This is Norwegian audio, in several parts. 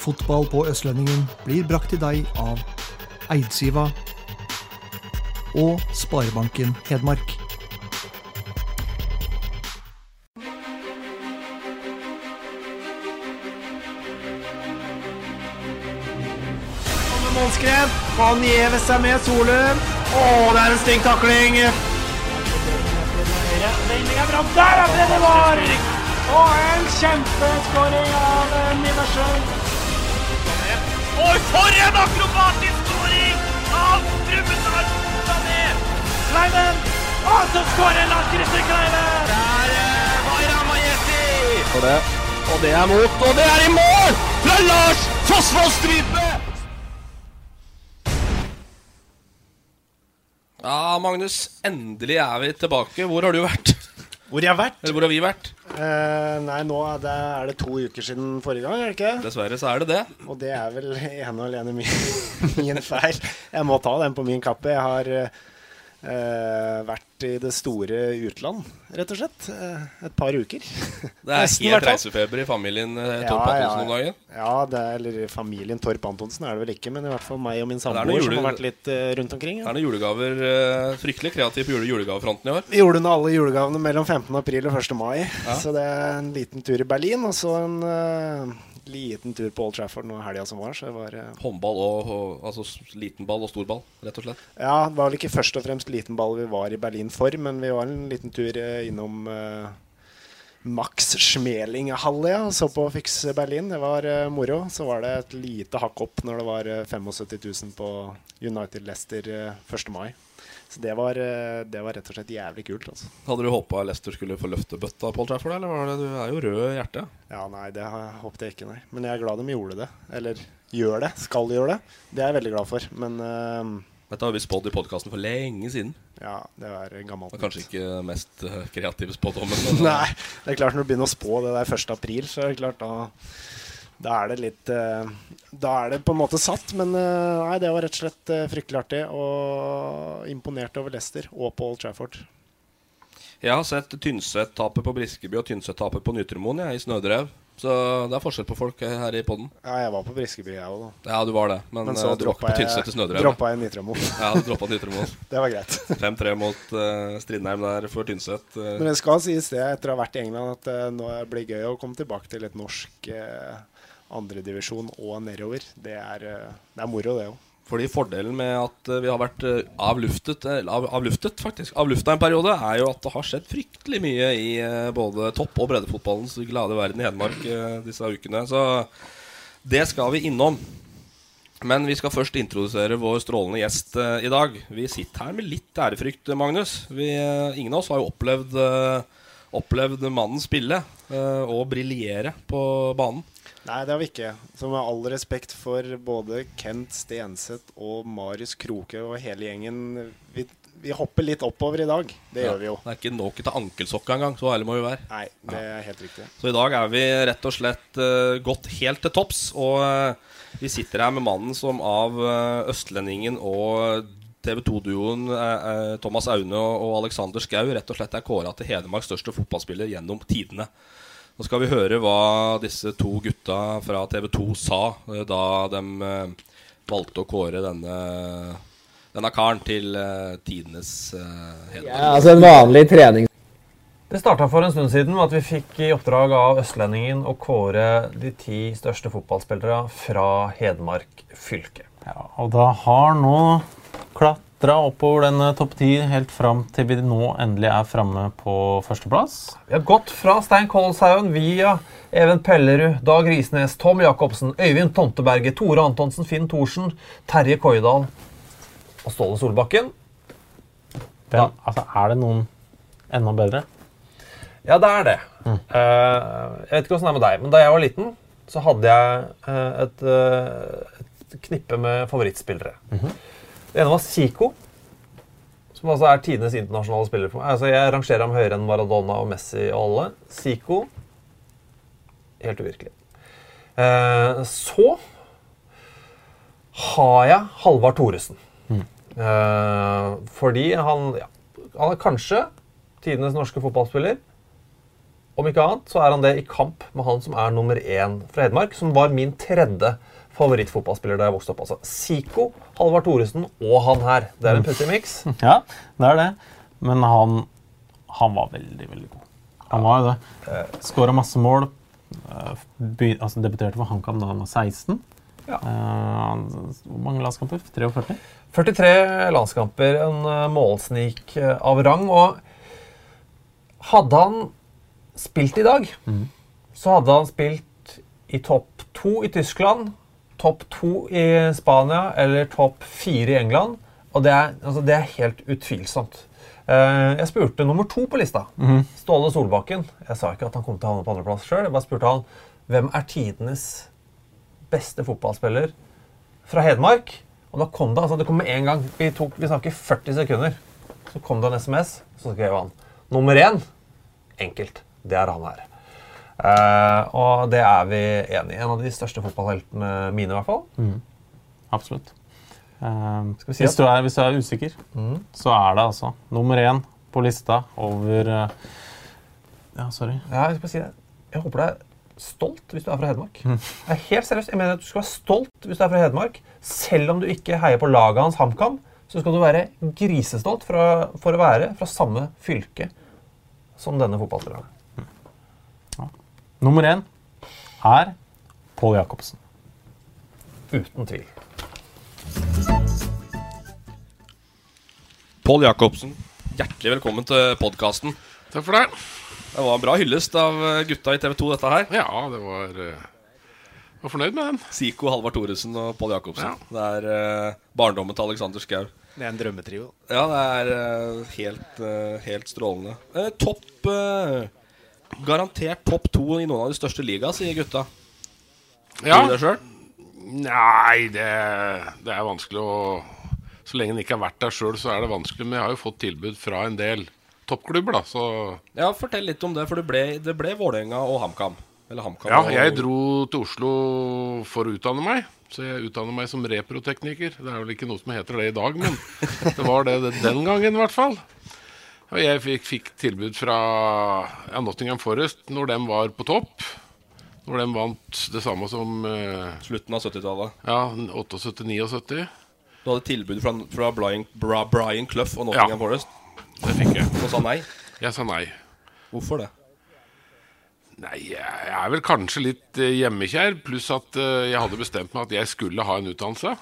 Fotball på Østlendingen blir brakt til deg av Eidsiva og Sparebanken Hedmark. Han gjever seg med Solum. Å, det er en stygg takling. Er. Der er det var! Og en kjempeskåring av eh, Oi, for en akrobatisk skåring av Brumunddal Sané! Kleiven! Og så skårer Lars Christer Kleiven! Der er var Ramajeti! Og det, og det er mot, og det er i mål! Fra Lars Fossvoll Stripe! Ja, Magnus. Endelig er vi tilbake. Hvor har du vært? Hvor jeg har vært? Eller hvor har vi vært? Eh, nei, nå er det, er det to uker siden forrige gang, er det ikke? Dessverre så er det det. Og det er vel ene og alene min, min feil. Jeg må ta den på min kappe. Jeg har eh, vært i det store utland, rett og slett. Eh, et par uker. Det er Nesten, helt reisefeber i familien eh, Ja, Torp Antonsen ja, om dagen. Ja, det er, eller familien Torp Antonsen er det vel ikke, men i hvert fall meg og min samboer samboer som har vært litt eh, rundt omkring. Det er noen julegaver eh, Fryktelig kreativ på jule julegavefronten i år. Vi gjorde nå alle julegavene mellom 15. april og 1. mai. Så det er en liten tur i Berlin, og så en eh, liten tur på Old Trafford nå helga som var. Så var eh, Håndball og, og altså liten ball og stor ball, rett og slett. Ja, det var vel ikke først og fremst liten ball vi var i Berlin for, men vi var en liten tur eh, innom eh, Max Schmeling-hallet ja, så på Fix Berlin. Det var eh, moro. Så var det et lite hakk opp når det var eh, 75 000 på United Leicester eh, 1. mai. Så det var, eh, det var rett og slett jævlig kult. altså. Hadde du håpa Lester skulle få løfte bøtta, Paul Trafford, eller var det, du er jo rød i hjertet? Ja, nei, det håpet jeg ikke, nei. Men jeg er glad de gjorde det. Eller gjør det. Skal gjøre det. Det er jeg veldig glad for. Men uh, Dette har vi spådd i podkasten for lenge siden. ja, det var gammelt. Var kanskje ikke mest eh, kreative spådommen. men, Nei, det er klart når du begynner å spå det der 1. april, så er det klart da da er det litt eh, Da er det på en måte satt, men eh, nei, det var rett og slett eh, fryktelig artig. Og imponert over Leicester og Old Trafford. Jeg har sett Tynset tape på Briskeby og Tynset tape på Nytremoen i snødrev. Så det er forskjell på folk her i poden. Ja, jeg var på Briskeby, jeg òg. Ja, du var det. Men, Men så eh, du var ikke droppa på Tynset i jeg, snødrev. droppa jeg Nitramo. Ja, du droppa Nytremoen. Det var greit. 5-3 mot uh, Strindheim der for Tynset. Uh. Men det skal sies det, etter å ha vært i England, at uh, nå blir det gøy å komme tilbake til et norsk uh, andredivisjon og nedover. Det er, uh, det er moro, det òg. Fordi fordelen med at eh, vi har vært eh, avluftet, eh, av, avluftet faktisk, avlufta en periode, er jo at det har skjedd fryktelig mye i både topp- og breddefotballens glade verden i Hedmark disse ukene. Så det skal vi innom. Men vi skal først introdusere vår strålende gjest i dag. Vi sitter her med litt ærefrykt, Magnus. Vi, ingen av oss har jo opplevd, opplevd mannen spille og briljere på banen. Nei, det har vi ikke. Så med all respekt for både Kent Stenseth og Marius Kroke og hele gjengen Vi, vi hopper litt oppover i dag. Det gjør vi jo. Det er ikke nok til ankelsokka engang, så ærlig må vi være. Nei, det er helt riktig. Så i dag er vi rett og slett uh, gått helt til topps. Og uh, vi sitter her med mannen som av uh, Østlendingen og TV 2-duoen Thomas Aune og, og Alexander Schou rett og slett er kåra til Hedmarks største fotballspiller gjennom tidene. Nå skal vi høre hva disse to gutta fra TV 2 sa eh, da de eh, valgte å kåre denne, denne karen til eh, tidenes Hedmark. Ja, altså en vanlig trening. Det starta for en stund siden med at vi fikk i oppdrag av Østlendingen å kåre de ti største fotballspillere fra Hedmark fylke. Ja, og da har nå klatra oppover den topp ti helt fram til vi nå endelig er framme på førsteplass. Vi har gått fra Stein Kolshaugen via Even Pellerud, Dag Risnes, Tom Jacobsen, Øyvind Tomteberget, Tore Antonsen, Finn Thorsen, Terje Koidal og Ståle Solbakken. Hvem, altså, er det noen enda bedre? Ja, det er det. Eh, jeg vet ikke åssen det er med deg, men da jeg var liten, så hadde jeg uh, et, uh, et knippe med favorittspillere. Det ene var Zico, som altså er tidenes internasjonale spiller. for meg. Altså, jeg rangerer ham høyere enn Maradona og Messi og alle. Zico helt uvirkelig. Eh, så har jeg Halvard Thoresen. Eh, fordi han, ja, han er kanskje tidenes norske fotballspiller. Om ikke annet så er han det i kamp med han som er nummer én fra Hedmark, som var min tredje favorittfotballspiller da jeg vokste opp. Altså Zico, Halvard Thoresen og han her. Det er en pussig miks. Ja, det er det. Men han, han var veldig, veldig god. Han var jo det. Skåra masse mål. Eh, Be, altså debuterte for HamKam da han var 16. Ja. Eh, hvor mange landskamper? 43? 43 landskamper, en eh, målsnik eh, av rang. Og hadde han spilt i dag, så hadde han spilt i topp to i Tyskland, topp to i Spania eller topp fire i England. Og det er, altså, det er helt utvilsomt. Eh, jeg spurte nummer to på lista, Ståle Solbakken. Jeg sa ikke at han kom til å havne på andreplass sjøl. Jeg bare spurte han hvem er tidenes beste fotballspiller fra Hedmark. Og da kom det altså, det kom med en gang. Vi, tok, vi snakker 40 sekunder. Så kom det en SMS, så skrev han nummer én. Enkelt. Det er han her. Eh, og det er vi enig i. En av de største fotballheltene mine, i hvert fall. Absolutt. Eh, vi si hvis, du er, hvis du er usikker, så er det altså nummer én på lista over eh, Ja, sorry. Ja, jeg, skal si jeg håper du er stolt hvis du er fra Hedmark. Jeg er helt seriøst. Jeg mener at Du skal være stolt hvis du er fra Hedmark. Selv om du ikke heier på laget hans HamKam, så skal du være grisestolt for å, for å være fra samme fylke som denne fotballspilleren. Nummer én er Pål Jacobsen. Uten tvil. Pål Jacobsen, hjertelig velkommen til podkasten. Takk for det. Det var en bra hyllest av eh, gutta i TV 2, dette her. Ja, det var jeg Var fornøyd med den. Siko, Halvard Thoresen og Pål Jacobsen. Det er eh, barndommen til Alexander Schou. Det er en drømmetrio. Ja, det er eh, helt, eh, helt strålende. Eh, topp eh, Garantert topp to i noen av de største ligaene, sier gutta. Ja. Tror du det? Nei, det, det er vanskelig å Så lenge en ikke har vært der sjøl, så er det vanskelig. Men jeg har jo fått tilbud fra en del toppklubber, da, så Ja, fortell litt om det, for det ble, det ble Vålerenga og HamKam. Eller HamKam Ja, og- jeg dro til Oslo for å utdanne meg. Så jeg utdanner meg som reprotekniker. Det er vel ikke noe som heter det i dag, men det var det den gangen, i hvert fall. Og jeg fikk, fikk tilbud fra ja, Nottingham Forest når de var på topp. Når de vant det samme som eh, Slutten av 70-tallet. Ja, 78-79. Du hadde tilbud fra, fra Brian, Bra, Brian Clough og Nottingham Ja. Forest. Det fikk jeg. Og sa nei? Jeg sa nei. Hvorfor det? Nei, jeg er vel kanskje litt eh, hjemmekjær, pluss at eh, jeg hadde bestemt meg at jeg skulle ha en utdannelse.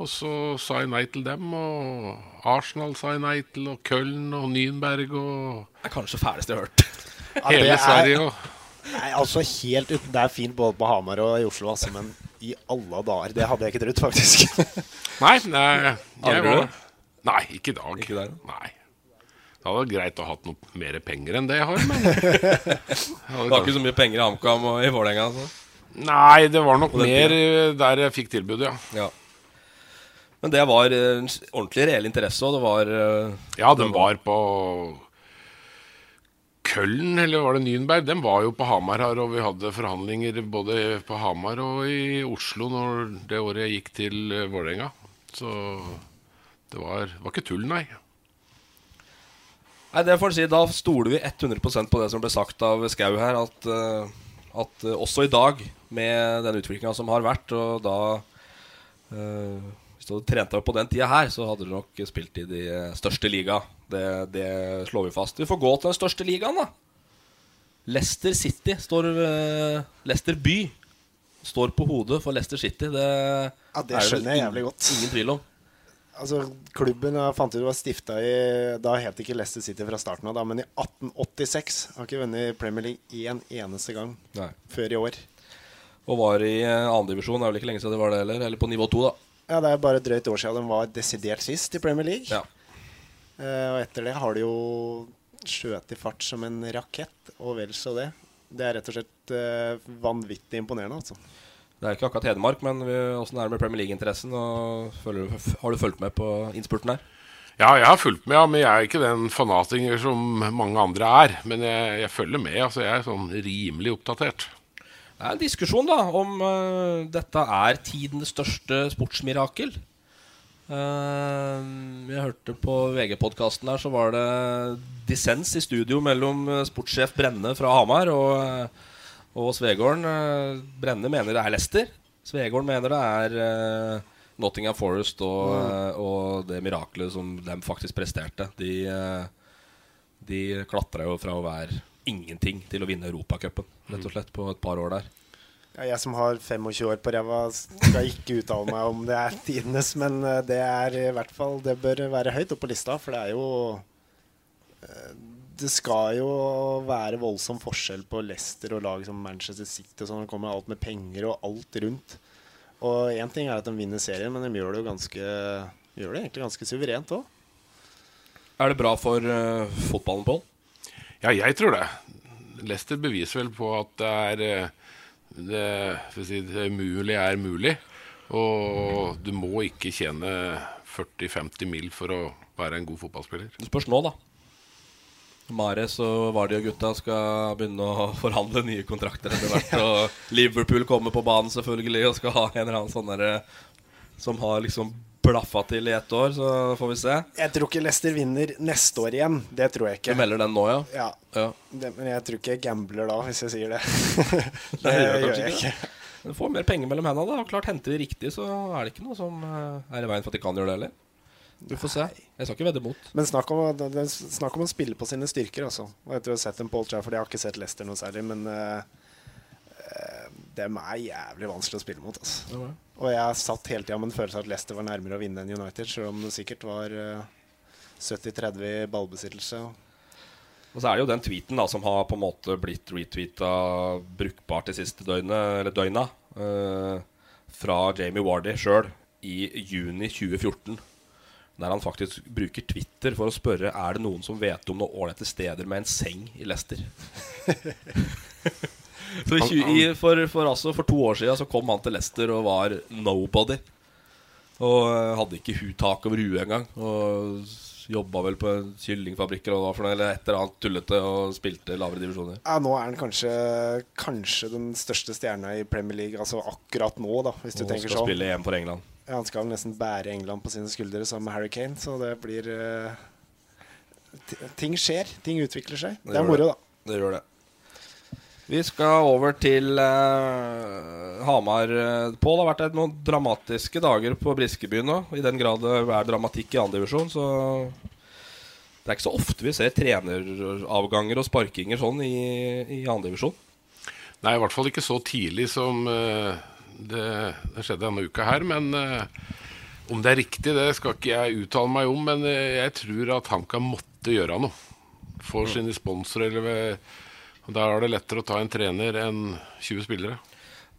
Og så sa jeg nei til dem, og Arsenal sa jeg nei til, og Köln og Nürnberg og Det er kanskje fæleste jeg har hørt. Hele ja, er- Sverige. Og, Nei, altså helt uten Det er fint både på Hamar og i Oslo, altså, men i alle dager Det hadde jeg ikke trodd, faktisk. nei, nei jeg var, du? Nei, ikke i dag. Ikke der? Nei. Det hadde vært greit å ha hatt noe mer penger enn det jeg har, men Det var ikke så mye penger i HamKam og i Vålerenga. Altså. Nei, det var nok mer der jeg fikk tilbudet, ja. Ja. Men det var eh, en ordentlig reell interesse, og det var eh, Ja, den var på Køllen, eller var det Nürnberg? Den var jo på Hamar her, og vi hadde forhandlinger både på Hamar og i Oslo når det året jeg gikk til eh, Vålerenga. Så det var, var ikke tull, nei. Nei, det får si. Da stoler vi 100% på det som ble sagt av Skau her. At, at også i dag, med den utviklinga som har vært, og da Hvis du hadde trent deg opp på den tida her, så hadde du nok spilt i de eh, største liga. Det, det slår vi fast. Vi får gå til den største ligaen, da. Leicester City står eh, Leicester by står på hodet for Leicester City. Det, Ja, det er skjønner jeg jævlig godt. Ingen tvil om. Altså, Klubben jeg fant ut var stifta i Da het ikke Leicester City fra starten av, da, men i 1886. Har ikke vunnet Premier League én eneste gang Nei. før i år. Og var i andredivisjon. annendivisjon. Det er vel ikke lenge siden det var det heller. Eller på nivå to, da. Ja, Det er bare et drøyt år siden de var desidert sist i Premier League. Ja. Uh, og etter det har de jo skjøt i fart som en rakett, og vel så det. Det er rett og slett uh, vanvittig imponerende, altså. Det er ikke akkurat Hedmark, men vi- åssen er det med Premier League-interessen? Har du fulgt med på innspurten her? Ja, jeg har fulgt med, ja, men jeg er ikke den fanatiker som mange andre er. Men jeg, jeg følger med. altså Jeg er sånn rimelig oppdatert. Det er en diskusjon da om uh, dette er tidenes største sportsmirakel. Uh, jeg hørte på VG-podkasten her, så var det dissens i studio mellom eh, sportssjef Brenne fra Hamar og, og Svegården. Brenne mener det er Leicester. Svegården mener det er Nottingham Forest og, Mm. og det miraklet som de faktisk presterte. De, uh, de klatra jo fra å være ingenting til å vinne Europacupen, rett og slett, på et par år der. Ja, jeg som har 25 år på ræva, skal ikke uttale meg om det er tidenes, men eh, det er i hvert fall Det bør være høyt oppe på lista, for det er jo eh, Det skal jo være voldsom forskjell på Leicester og lag som Manchester City og sånn. Det kommer alt med penger og alt rundt. Og én ting er at de vinner serien, men de gjør det jo ganske Gjør det egentlig ganske suverent òg. Er det bra for uh, fotballen, Pål? Ja, jeg tror det. Leicester beviser vel på at det er eh, det, si, det umulige er mulig. Og du må ikke tjene 40-50 mil for å være en god fotballspiller. Det spørs nå, da. Mares og Vardi og gutta skal begynne å forhandle nye kontrakter etter hvert. Og Liverpool kommer på banen selvfølgelig og skal ha en eller annen sånn derre som har liksom blaffa til i ett år, så får vi se. Jeg tror ikke Leicester vinner neste år igjen. Det tror jeg ikke. Du melder den nå, ja? Ja. Ja. Det, men jeg tror ikke jeg gambler da, hvis jeg sier det. det Det gjør gjør jeg ikke ikke. Du får mer penger mellom hendene. da Og klart Henter de riktig, så er det ikke noe som eh, er i veien for at de kan gjøre det heller. Du får se. Jeg skal ikke vedde mot. Men snakk om, snakk om å spille på sine styrker, altså. Og etter å ha sett en Paul Trafford, jeg har ikke sett Leicester noe særlig, men uh, dem er jævlig vanskelig å spille mot. Altså. Ja, ja. Og jeg satt hele tida med en følelse av at Leicester var nærmere å vinne enn United, selv om det sikkert var uh, 70-30 i ballbesittelse. Og så er det jo den tweeten da som har på en måte blitt retweeta brukbart de siste døgnet, eller døgna, uh, fra Jamie Wardy sjøl i juni 2014. Der han faktisk bruker Twitter for å spørre Er det noen som vet om noen ålreite steder med en seng i Leicester. så i, i, for, for, altså, for to år siden så kom han til Leicester og var nobody. Og eh, hadde ikke hu tak over huet engang. Og jobba vel på en kyllingfabrikk eller hva for noe, eller et eller annet tullete, og spilte lavere divisjoner. Ja, nå er han kanskje, kanskje den største stjerna i Premier League, altså akkurat nå, da, hvis du Og tenker skal sånn. spille EM for England. Ja, han skal nesten bære England på sine skuldre sammen med Harry Kane, så det blir uh, Ting skjer. Ting utvikler seg. Det, det er moro, da. Det gjør det. Vi skal over til uh, Hamar. Pål, det har vært noen dramatiske dager på Briskeby nå. I den grad det er dramatikk i andredivisjon, så det er ikke så ofte vi ser treneravganger og sparkinger sånn i, i andredivisjon. Nei, i hvert fall ikke så tidlig som uh, det, det skjedde denne uka her. Men uh, om det er riktig, det skal ikke jeg uttale meg om. Men jeg tror at Hanka måtte gjøre noe for sine sponsorer. Eller ved, og Da er det lettere å ta en trener enn 20 spillere.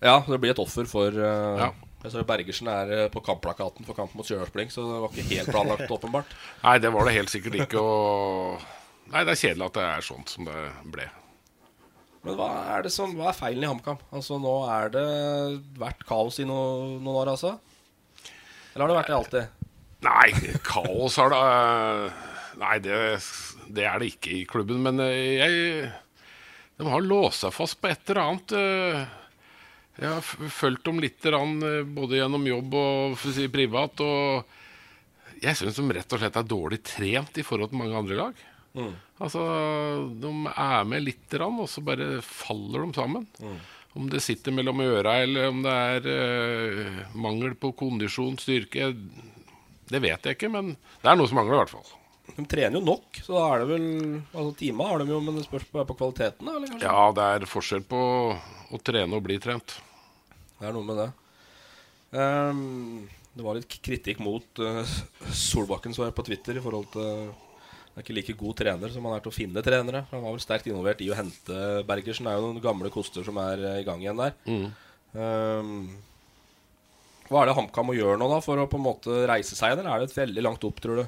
Ja, det blir et offer for uh, Ja. Bergersen er eh, på kampplakaten for kamp mot Stjørdalsblink, så det var ikke helt planlagt, åpenbart. Nei, det var det helt sikkert ikke. Og Nei, det er kjedelig at det er sånt som det ble. Men hva er, det som, hva er feilen i HamKam? Altså, nå er det vært kaos i no, noen år, altså? Eller har det vært det alltid? Nei, kaos har det Nei, det, det er det ikke i klubben. Men eh, jeg De har låst seg fast på et eller annet. eh. Jeg har fulgt dem litt eh, både gjennom jobb og si, privat. Og jeg syns de rett og slett er dårlig trent i forhold til mange andre lag. Mm. Altså, De er med litt, og så bare faller de sammen. Om det sitter mellom øra, eller om det er uh, mangel på kondisjon, styrke Det vet jeg ikke, men det er noe som mangler, i hvert fall. De trener jo nok, så da er det vel Altså Tima har de jo, men det spørs på, på kvaliteten. Eller kanskje? Ja, det er forskjell på å trene og bli trent. Det er noe med det. Um, det var litt kritikk mot uh, Solbakken som er på Twitter i forhold til Han er ikke like god trener som han er til å finne trenere. Han var vel sterkt involvert i å hente Bergersen. Det er jo noen gamle koster som er eh, i gang igjen der. Mm. Um, hva er det HamKam må gjøre nå da for å på en måte reise seg, eller er det et veldig langt opp, tror du?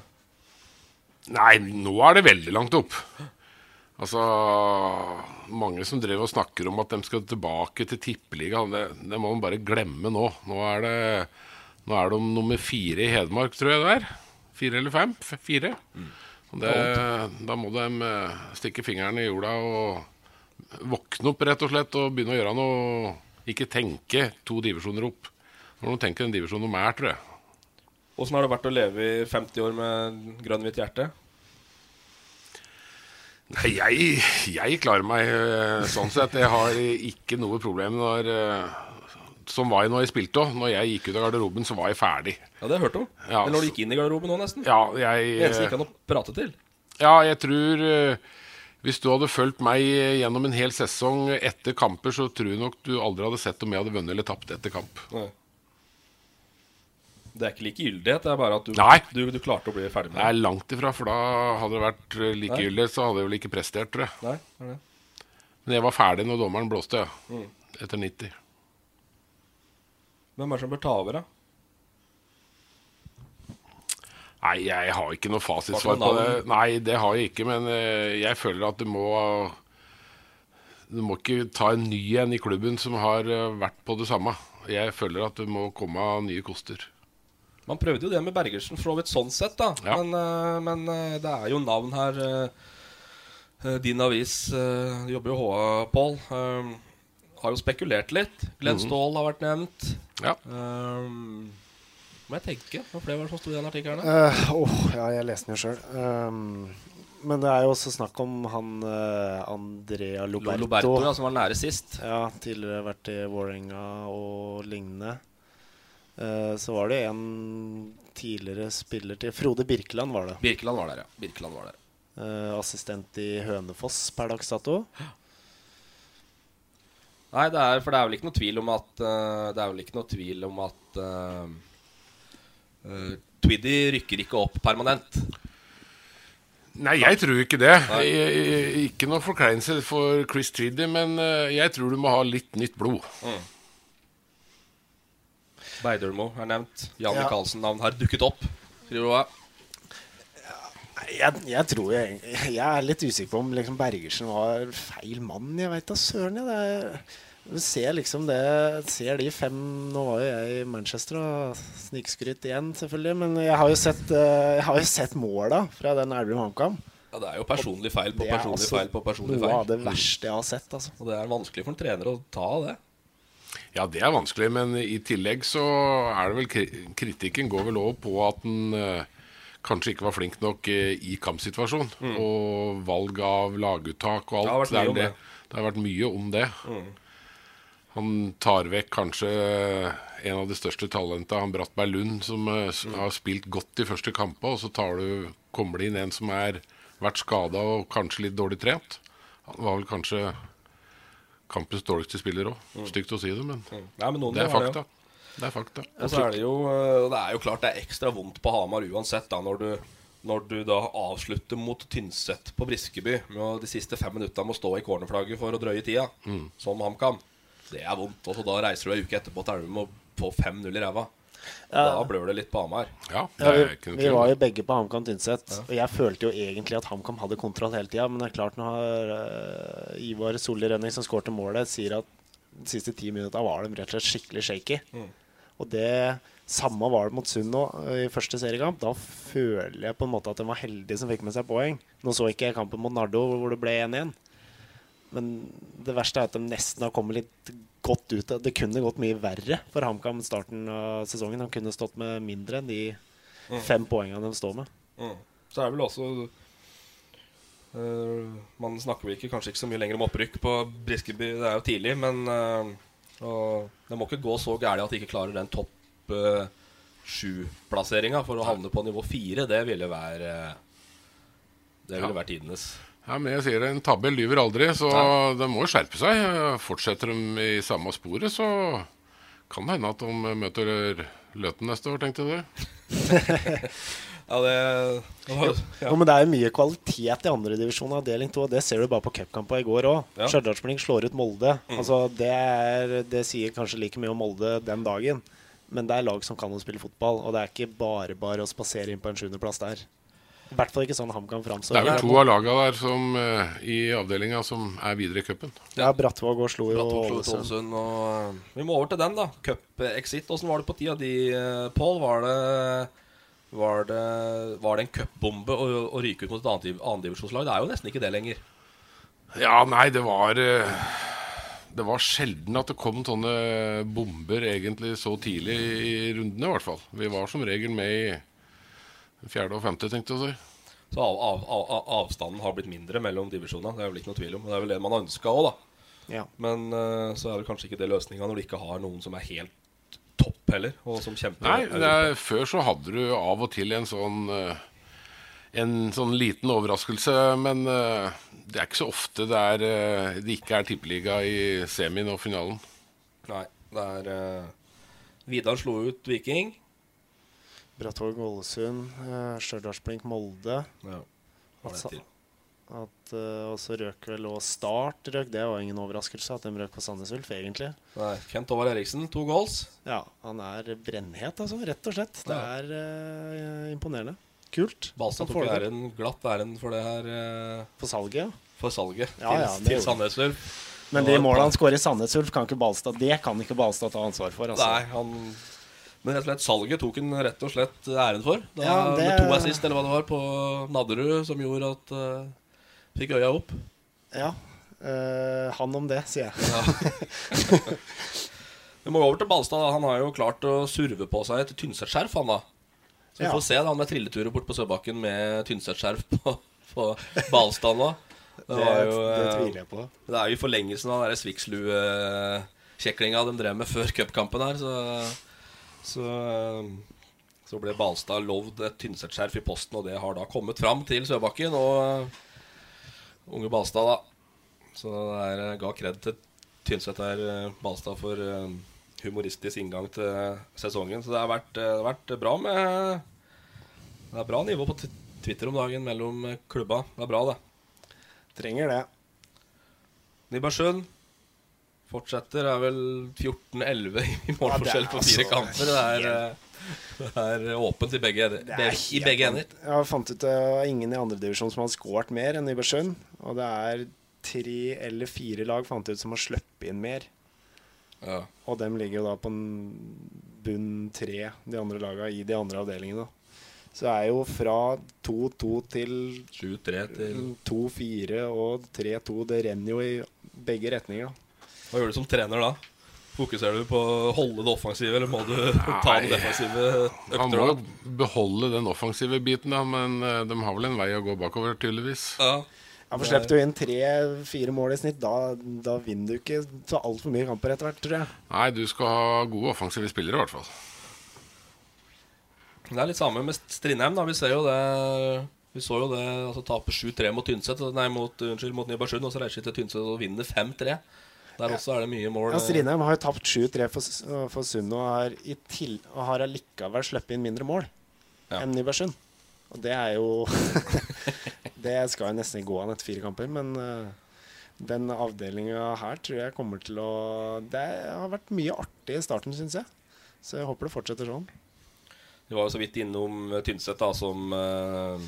Nei, nå er det veldig langt opp. Altså Mange som drev og snakker om at de skal tilbake til tippeligaen. Det, det må man bare glemme nå. Nå er det Nå er de nummer fire i Hedmark, tror jeg det er. Fire eller fem? Fire. Det, da må de eh, stikke fingeren i jorda og våkne opp, rett og slett, og begynne å gjøre noe Ikke tenke to divisjoner opp. Nå må de tenker en divisjon de er, tror jeg. Åssen har det vært å leve i 50 år med grønn-hvitt hjerte? Nei, jeg, jeg klarer meg eh, sånn sett. Jeg har ikke noe problem når eh, Som var jeg når jeg spilte òg. Når jeg gikk ut av garderoben, så var jeg ferdig. Ja, det har jeg hørt om. Ja, Eller når du gikk inn i garderoben nå, nesten. Ja, jeg Det eneste ikke kan å prate til. Ja, jeg tror eh, Hvis du hadde fulgt meg gjennom en hel sesong etter kamper, så tror jeg nok du aldri hadde sett om jeg hadde vunnet eller tapt etter kamp. Nei. Det er ikke likegyldighet, det er bare at du, du, du klarte å bli ferdig med Det er langt ifra, for da hadde det vært eh, Nei. likegyldig, så hadde jeg vel ikke prestert, tror jeg. Nei, det er det. Men jeg var ferdig når dommeren blåste, ja. Mm. Etter 90. Hvem er det som bør ta over, da? Nei, jeg har ikke noe fasitsvar på det. Nei, det har jeg ikke, men eh, jeg føler at du må Du må ikke ta en ny en i klubben som har eh, vært på det samme. Jeg føler at det må komme nye koster. Man prøvde jo det med Bergersen for så vidt sånn sett, da. Men, eh, men eh, det er jo navn her. eh, din avis jobber jo HA, Pål. har jo spekulert litt. Glenn Mhm. Ståhl har vært nevnt. Ja. Um, må jeg tenke? Hva flere var det som sto i den artikkelen? Uh, oh, ja, jeg leste den jo sjøl. men det er jo også snakk om han uh, Andrea Loberto. Loberto, ja, som var nære sist. Ja, tidligere vært i Vålerenga og lignende. Eh, så var det en tidligere spiller til Frode Birkeland, var det. Birkeland var der, ja. Birkeland var der. Eh, assistent i Hønefoss per dags dato. Nei, det er, for det er vel ikke noe tvil om at eh, Det er vel ikke noe tvil om at uh, Twiddy rykker ikke opp permanent. Nei, jeg tror ikke det. Jeg, jeg, ikke noe forkleinelse for Chris Tweedy, men jeg tror du må ha litt nytt blod. Mm. Beidølmo er nevnt. Jan Ja. Michaelsen-navn har dukket opp. Skriver du hva? Jeg, jeg tror jeg, jeg er litt usikker på om liksom Bergersen var feil mann. Jeg veit da søren. jeg. Det du ser liksom det Ser de fem Nå var jo jeg i Manchester og snikskryt igjen, selvfølgelig. Men jeg har jo sett, eh, jeg har jo sett måla fra den Elverum HamKam. Ja, det er jo personlig feil på er personlig altså feil på personlig noe feil. av det verste jeg har sett. Altså. Og det er vanskelig for en trener å ta det. Ja, det er vanskelig, men i tillegg så er det vel Kritikken går vel over på at han eh, kanskje ikke var flink nok eh, i kampsituasjon. Og valg av laguttak og alt. Mm. Det har vært mye om det. det. det har vært mye om det. Mm. Han tar vekk kanskje en av de største talentene, han Brattberg Lund, som eh, Mm. har spilt godt de første kampene, og så tar du, kommer det inn en som har vært skada og kanskje litt dårlig trent. Han var vel kanskje kampens dårligste spiller òg. Stygt å si det, men, Nei, men det er det, fakta. Det er fakta. Og så er det jo Det er jo klart det er ekstra vondt på Hamar uansett da når du når du da avslutter mot Tynset på Briskeby med å de siste fem minutta må stå i cornerflagget for å drøye tida, Mm. som HamKam. Det er vondt. Og så da reiser du ei uke etterpå til Elverum og får 5-0 i ræva. Ja. Da blør det litt på Hamar. Ja, Ja, vi, vi var jo begge på HamKam Tynset, og jeg følte jo egentlig at HamKam hadde kontroll hele tida. Men det er klart når uh, Ivar Solli Rønning, som skårte målet, sier at de siste ti minuttene var de rett og slett skikkelig shaky. Mm. Og det samme var det mot Sund nå eh, i første seriekamp. Da føler jeg på en måte at de var heldige som fikk med seg poeng. Nå så ikke jeg kampen mot Nardo hvor det ble 1-1. Men det verste er at de nesten har kommet litt godt ut. av- Det kunne gått mye verre for HamKam starten av sesongen. De kunne stått med mindre enn de Mm. fem poengene de står med. Mm. Så er det vel også uh, Man snakker vel ikke, kanskje ikke så mye lenger om opprykk på Briskeby, det er jo tidlig, men uh, Det må ikke gå så gærent at de ikke klarer den topp øh, sju-plasseringa for å havne på nivå fire. Det ville være Det ville Ja. være tidenes. Ja, men jeg sier det, En tabbe lyver aldri, så Nei. de må jo skjerpe seg. Fortsetter de i samme sporet, så kan det hende at de møter Løten neste år, tenkte du. Ja, det, det var, ja. Jo, men det er jo mye kvalitet i andredivisjon avdeling 2, det ser du bare på cupkampa i går òg. Ja. Stjørdalsblink slår ut Molde. Mm. Altså, det, er, det sier kanskje like mye om Molde den dagen, men det er lag som kan å spille fotball, og det er ikke bare bare å spasere inn på en sjuendeplass der. I hvert fall ikke sånn HamKam Det er vel to av laga der som, eh, i avdelinga som er videre i cupen. Ja, Brattvåg og slo jo Ålesund. Eh, vi må over til den, da. Cup-exit. Åssen var det på tida di, eh, Pål? Var det var det, var det en cupbombe å, å ryke ut mot et annet- annendivisjonslag? Det er jo nesten ikke det lenger. Ja, nei, det var Det var sjelden at det kom sånne bomber egentlig så tidlig i rundene, i hvert fall. Vi var som regel med i fjerde og femte, tenkte jeg å si. Så av, av, av, av- avstanden har blitt mindre mellom divisjonene. Det er vel ikke noe tvil om. Det er vel det man har ønska òg, da. Ja. Men uh, så er vel kanskje ikke det løsninga når du ikke har noen som er helt topp heller, og som kjemper. Nei, er, før så hadde du av og til en sånn uh, En sånn liten overraskelse, men uh, det er ikke så ofte det, er, det ikke er tippeliga i semien og finalen. Nei, det er uh, Vidar slo ut Viking. Brattvåg Ålesund, uh, Stjørdalsblink Molde. Ja, At, at uh, Og så røk vel og Start røk. Det var ingen overraskelse at de røk på Sandnes Ulf, egentlig. Nei, Kent Håvard Eriksen, to goals. Ja, han er brennhet, altså. Rett og slett. Det er uh, imponerende. Kult. Balstad tok æren, glatt æren for det her. Uh, For salget, ja. for salget Ja, til, ja, til Sandnes Ulf. Men de målene han skårer i Sandnes Ulf, kan ikke Balstad Det kan ikke Balstad ta ansvar for. Altså. Nei, han Men rett og slett salget tok han rett og slett æren for. Da, Ja, det- Med to assist, eller hva det var, på Nadderud, som gjorde at uh, Fikk øya opp. Ja. Uh, han om det, sier jeg. Vi må over til Balstad. da. Han har jo klart å surve på seg et Tynset-skjerf, han da. Så vi Ja. får se da, han med trilleturer bort på Søbakken med Tynset-skjerf på, på Balstad nå. Det, Det- var jo, det eh, tviler jeg på. Det er jo i forlengelsen av den Svikslue-kjeklinga de drev med før cupkampen her, så, så eh, så ble Balstad lovd et Tynset-skjerf i posten, og det har da kommet fram til Søbakken. Og eh, unge Balstad, da. Så det er, eh, ga kred til Tynset der, Balstad, for humoristisk inngang til sesongen. Så det har vært, det har vært bra med Det er bra nivå på Twitter om dagen mellom klubba. Det er bra, det. Trenger det. Nybergsund fortsetter. Er vel 14-11 i målforskjell Ja, er på fire altså kamper. Det er, eh, det er åpent i begge, er i begge ender. Jeg fant ut det var ingen i andredivisjon som hadde skåret mer enn Nybergsund. Og det er tre eller fire lag fant ut som har sluppet inn mer. Ja. Og dem ligger jo da på bunn tre, de andre laga, i de andre avdelingene. Så det er jo fra 2-2 til 7-3 til 2-4 og 3-2. Det renner jo i begge retninger. Hva gjør du som trener da? Fokuserer du på å holde det offensive, eller må du ta den defensive Han må jo beholde den offensive biten, da, men eh, de har vel en vei å gå bakover, tydeligvis. Ja. Ja, for Slipper du inn tre-fire mål i snitt, da, da vinner du ikke så altfor mye kamper etter hvert, tror jeg. Nei, du skal ha gode offensive spillere, i hvert fall. Det er litt samme med Strindheim. da Vi ser jo det Vi så jo det altså tape 7-3 mot Tynset Nei, mot, unnskyld, mot Nybergsund, og så reiser de til Tynset og vinner 5-3. Der også er det mye mål. Ja, Strindheim har jo tapt 7-3 for, for Sund og har, i til, og har allikevel sluppet inn mindre mål Ja. enn Nybergsund. Og det er jo Det skal jo nesten gå an etter fire kamper, men uh, den avdelinga her tror jeg kommer til å Det har vært mye artig i starten, syns jeg. Så jeg håper det fortsetter sånn. Vi var jo så vidt innom eh, Tynset, da, som uh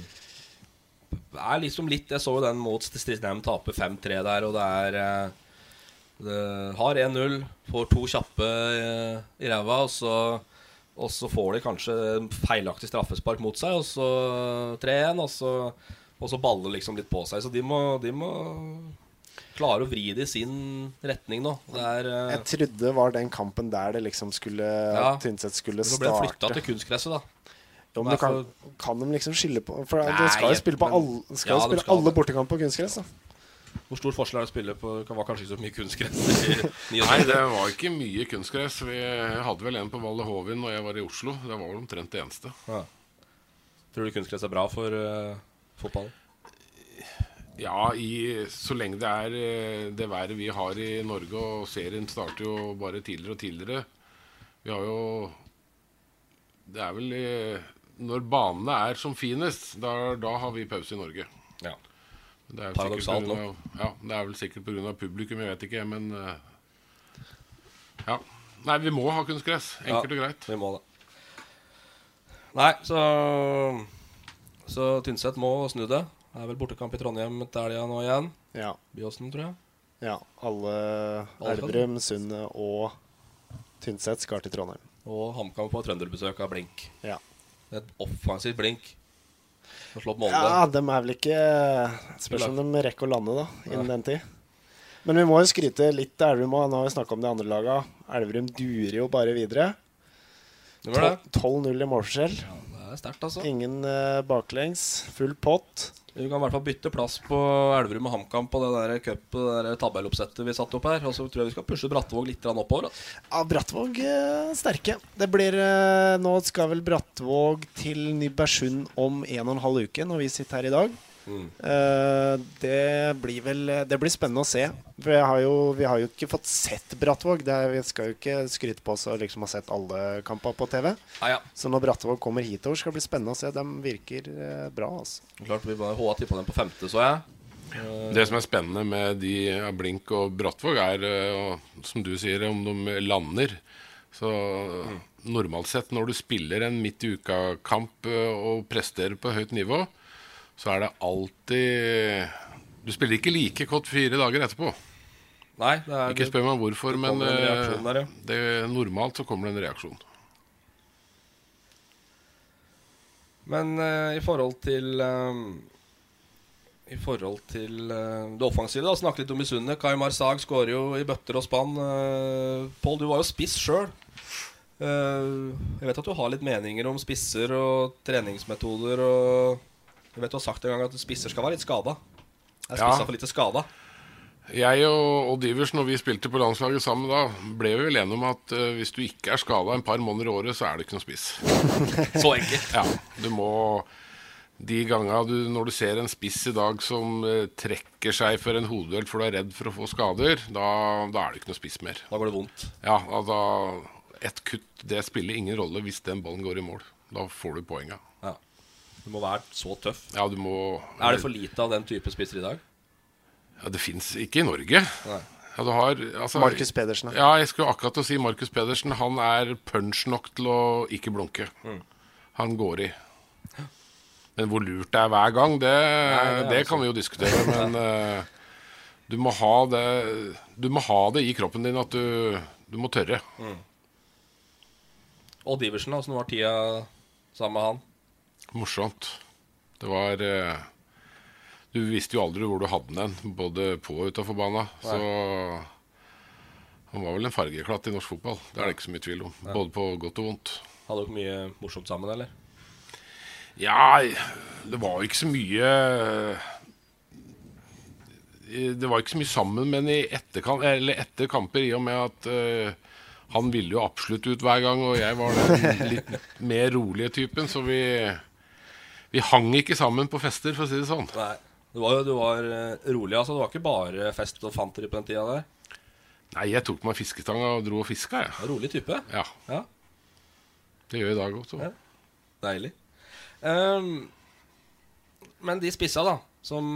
er liksom litt Jeg så jo den mot Strindheim tape 5-3 der, og det er det Har 1-0, får to kjappe eh, i ræva, og så, og så får de kanskje feilaktig straffespark mot seg, og så 3-1, og så, og så baller liksom litt på seg. Så de må, de må klare å vri det i sin retning nå. Det er eh, Jeg trodde det var den kampen der det liksom skulle Ja. Tynset skulle Så ble det flytta til kunstgresset, da. Jo, men du kan, kan de liksom skille på For Nei, de skal jo spille på alle, skal Ja, spille skal alle det. bortekamp på kunstgress. da Hvor stor forskjell er det å spille på Det var kanskje ikke så mye kunstgress i 79? Nei, det var ikke mye kunstgress. Vi hadde vel en på Valle Hovin når jeg var i Oslo. Det var vel omtrent det eneste. Ja. Tror du kunstgress er bra for uh, fotballen? Ja, i, så lenge det er eh, det været vi har i Norge, og serien starter jo bare tidligere og tidligere Vi har jo Det er vel eh, Når banene er som finest, da, da har vi pause i Norge. Ja. Det er, Paradoksalt av, ja, det er vel sikkert pga. publikum, jeg vet ikke, men eh, Ja. Nei, vi må ha kunstgress. Enkelt og greit. Vi må det. Nei, så Så Tynset må snu det. Det er vel bortekamp i Trondheim til helga nå igjen. Ja. Byåsen, tror jeg. Ja. Alle Elverum, Sundet og Tynset skal til Trondheim. Og HamKam får trønderbesøk av Blink. Ja. Et offensivt Blink. Molde. Ja, de er vel ikke Spørs om de rekker å lande, da, innen den tid. Men vi må jo skryte litt til Elverum òg. Nå har vi snakka om de andre laga. Elverum durer jo bare videre. Det var det. 12-0 i målforskjell. Det er sterkt, altså. Ingen uh, baklengs. Full pott. Vi kan i hvert fall bytte plass på Elverum og HamKam på det der cup, det der tabelloppsettet vi satte opp her. Og så tror jeg vi skal pushe Brattvåg litt oppover. Da. Ja, Brattvåg eh, sterke. Det blir eh, Nå skal vel Brattvåg til Nybergsund om en og en halv uke, når vi sitter her i dag. Mm. Eh, det blir vel Det blir spennende å se. For jeg har jo, vi har jo ikke fått sett Brattvåg. Det er, vi skal jo ikke skryte på oss og liksom ha sett alle kamper på TV. Ah, ja. Så når Brattvåg kommer hitover, skal det bli spennende å se. De virker eh, bra. Altså. Klart vi bare HA tippa dem på femte, så jeg. Eh, Det som er spennende med de ja, Blink og Brattvåg, er, og som du sier, om de lander. Så normalt sett, når du spiller en midt i uka-kamp og presterer på høyt nivå, så er det alltid Du spiller ikke like godt fire dager etterpå. Nei, det er Ikke spør meg hvorfor, det men eh, der, ja. det, normalt så kommer det en reaksjon. Men uh, i forhold til eh, I forhold til uh, det offensive, da litt om Misunne. Kai Marsag skårer jo i bøtter og spann. Uh, Pål, du var jo spiss sjøl. jeg vet at du har litt meninger om spisser og treningsmetoder. Og jeg vet du har sagt en gang at spisser skal være litt skada. Er Ja. for lite skada? Jeg og og Divers, når vi spilte på landslaget sammen da, ble vi vel enige om at uh, hvis du ikke er skada en par måneder i året, så er det ikke noe spiss. Så enkelt. Ja, du må De gangene du, når du ser en spiss i dag som uh, trekker seg for en hodeduell for du er redd for å få skader, da, da er det ikke noe spiss mer. Da går det vondt. Ja, da, da Et kutt, det spiller ingen rolle hvis den ballen går i mål. Da får du poenga. Ja. Du må være så tøff. Ja, du må Er det for lite av den type spisser i dag? Ja, Det fins ikke i Norge. Nei. Ja, du har, altså, Markus Pedersen. Ja, jeg skulle akkurat å si Markus Pedersen. Han er punch nok til å ikke blunke. Mm. Han går i. Men hvor lurt det er hver gang, det, det er det altså- kan vi jo diskutere. Men uh, du, må ha det, du må ha det i kroppen din at du, du må tørre. Odd Iversen, åssen var tida sammen med han? Morsomt. Det var eh, Du visste jo aldri hvor du hadde den, både på og utafor bana. Så han var vel en fargeklatt i norsk fotball. Det er det ikke så mye tvil om. Både på godt og vondt. Hadde dere mye morsomt sammen, eller? Ja, det var ikke så mye Det var ikke så mye sammen, men eller etter kamper, i og med at uh, han ville jo absolutt ut hver gang, og jeg var den litt mer rolige typen, så vi vi hang ikke sammen på fester, for å si det sånn. Nei. Du var du var eh, rolig, altså. Det var ikke bare fest og fanteri på den tida der. Nei, jeg tok meg fiskestanga og dro og fiska, jeg. Ja. rolig type. Ja. Ja. Det gjør jeg i dag også. Ja. Deilig. Um, men de spissa, da, som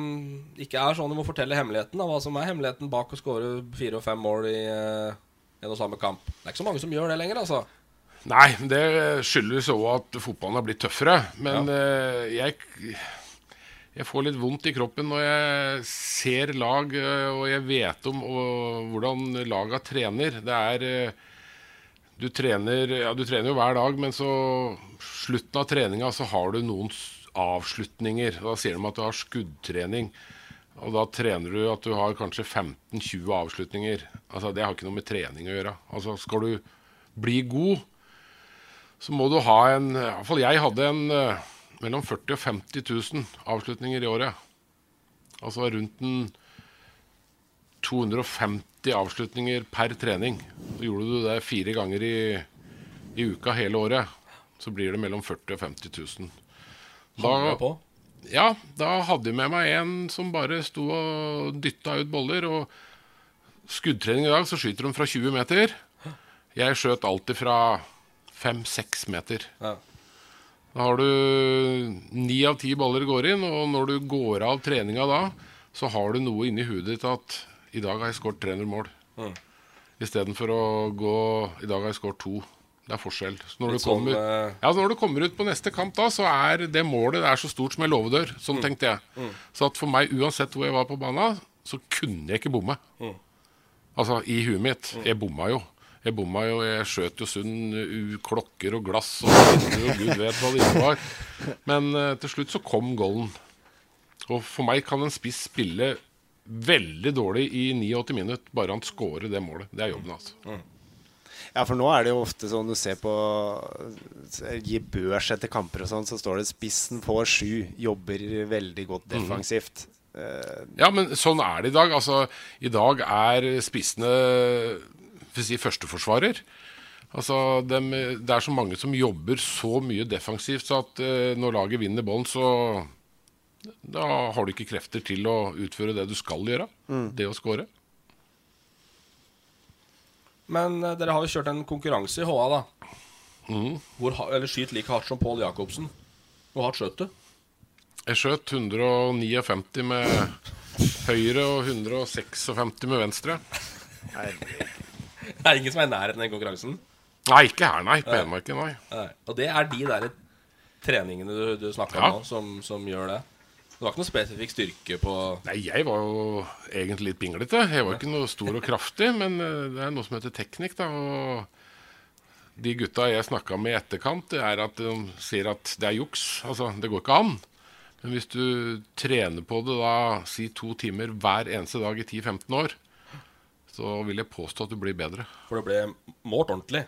ikke er sånn, du må fortelle hemmeligheten. Da, hva som er hemmeligheten bak å skåre fire og fem mål i uh, en og samme kamp. Det er ikke så mange som gjør det lenger, altså. Nei, det skyldes òg at fotballen har blitt tøffere. Men ja. jeg, jeg får litt vondt i kroppen når jeg ser lag, eh, og jeg vet om og, hvordan laga trener. Det er eh, du trener, ja, du trener jo hver dag, men så slutten av treninga så har du noen avslutninger. Da sier de at du har skuddtrening. Og da trener du at du har kanskje 15-20 avslutninger. Altså Det har ikke noe med trening å gjøre. Altså Skal du bli god, så må du ha en Iallfall jeg hadde en eh, mellom 40 og 50 000 avslutninger i året. Altså rundt en 250 avslutninger per trening. Så gjorde du det fire ganger i, i uka hele året, så blir det mellom 40 og 50 000. Da, på. Ja, da hadde jeg med meg en som bare sto og dytta ut boller. Og skuddtrening i dag, så skyter de fra 20 meter. Jeg skjøt alltid fra 5-6 meter. Ja. Da har du ni av ti baller går inn, og når du går av treninga da, så har du noe inni hudet ditt at i dag har jeg skåret 300 mål. Mm. Istedenfor å gå I dag har jeg skåret to. Det er forskjell. Så når, du sånn, kommer, eh, ja, når du kommer ut på neste kamp, da, så er det målet det er så stort som en låvedør. Sånn tenkte jeg. Mm. Så at for meg, uansett hvor jeg var på banen, så kunne jeg ikke bomme. Mm. Altså i huet mitt. Jeg bomma jo. Jeg bomma jo, jeg skjøt jo sund klokker og glass og vinduer og gud vet hva det innebar. var. Men uh, til slutt så kom goalen. Og for meg kan en spiss spille veldig dårlig i 89 minutter, bare han scorer det målet. Det er jobben, altså. Ja, for nå er det jo ofte sånn du ser på Gi børs etter kamper og sånn, så står det 'spissen får sju', jobber veldig godt Mhm. defensivt. Eh, Ja, men sånn er det i dag. Altså, I dag er spissene si, førsteforsvarer. Altså, de, det er så mange som jobber så mye defensivt, så at eh, når laget vinner ballen, så da har du ikke krefter til å utføre det du skal gjøre. Mm. Det å score. Men eh, dere har jo kjørt en konkurranse i HA, da. Mm. Hvor, eller skyt like hardt som Pål Jacobsen. Hvor hardt skjøt du? Jeg skjøt 159 med høyre og 156 med venstre. Det er ingen som er i nærheten av den konkurransen? Nei, ikke her, nei. På Hedmarken, nei. Nei. Og det er de der treningene du, du snakka om nå, som, som gjør det? Det var ikke noe spesifikk styrke på Nei, jeg var jo egentlig litt pinglete. Jeg var ikke noe stor og kraftig, men eh, det er noe som heter teknikk, da. Og de gutta jeg snakka med i etterkant, det er at de sier at det er juks. Altså, det går ikke an. Men hvis du trener på det da, si to timer hver eneste dag i 10-15 år, så vil jeg påstå at du blir bedre. For det ble målt ordentlig?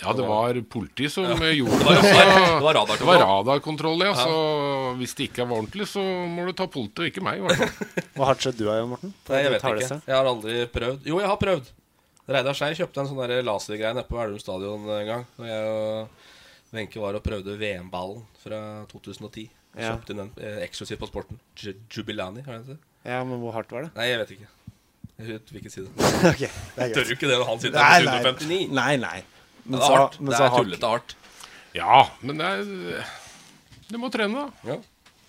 Ja, det var politi som Ja. gjorde Det så- det var radarkontroll. Radar ja. Så hvis det ikke var ordentlig, så må du ta politi, og ikke meg. Hva hardt skjedd du av, Morten? Nei, jeg vet ikke. Jeg har aldri prøvd. Jo, jeg har prøvd. Reidar Skei kjøpte en sånn lasergreie nede på Elverum stadion en gang. Og jeg og Wenche var og prøvde VM-ballen fra 2010. Ja. Kjøpte inn den eh, eksklusivt på Sporten. Ju- Jubilani, har den det? Ja, men hvor hardt var det? Nei, jeg vet ikke. Jeg vet ikke si det. Ok, det er greit. Tør jo ikke det når han sitter her med 159? Nei, nei. Men det er hardt. Det er tullete hardt. Ja, men det er Du må trene, da. Ja.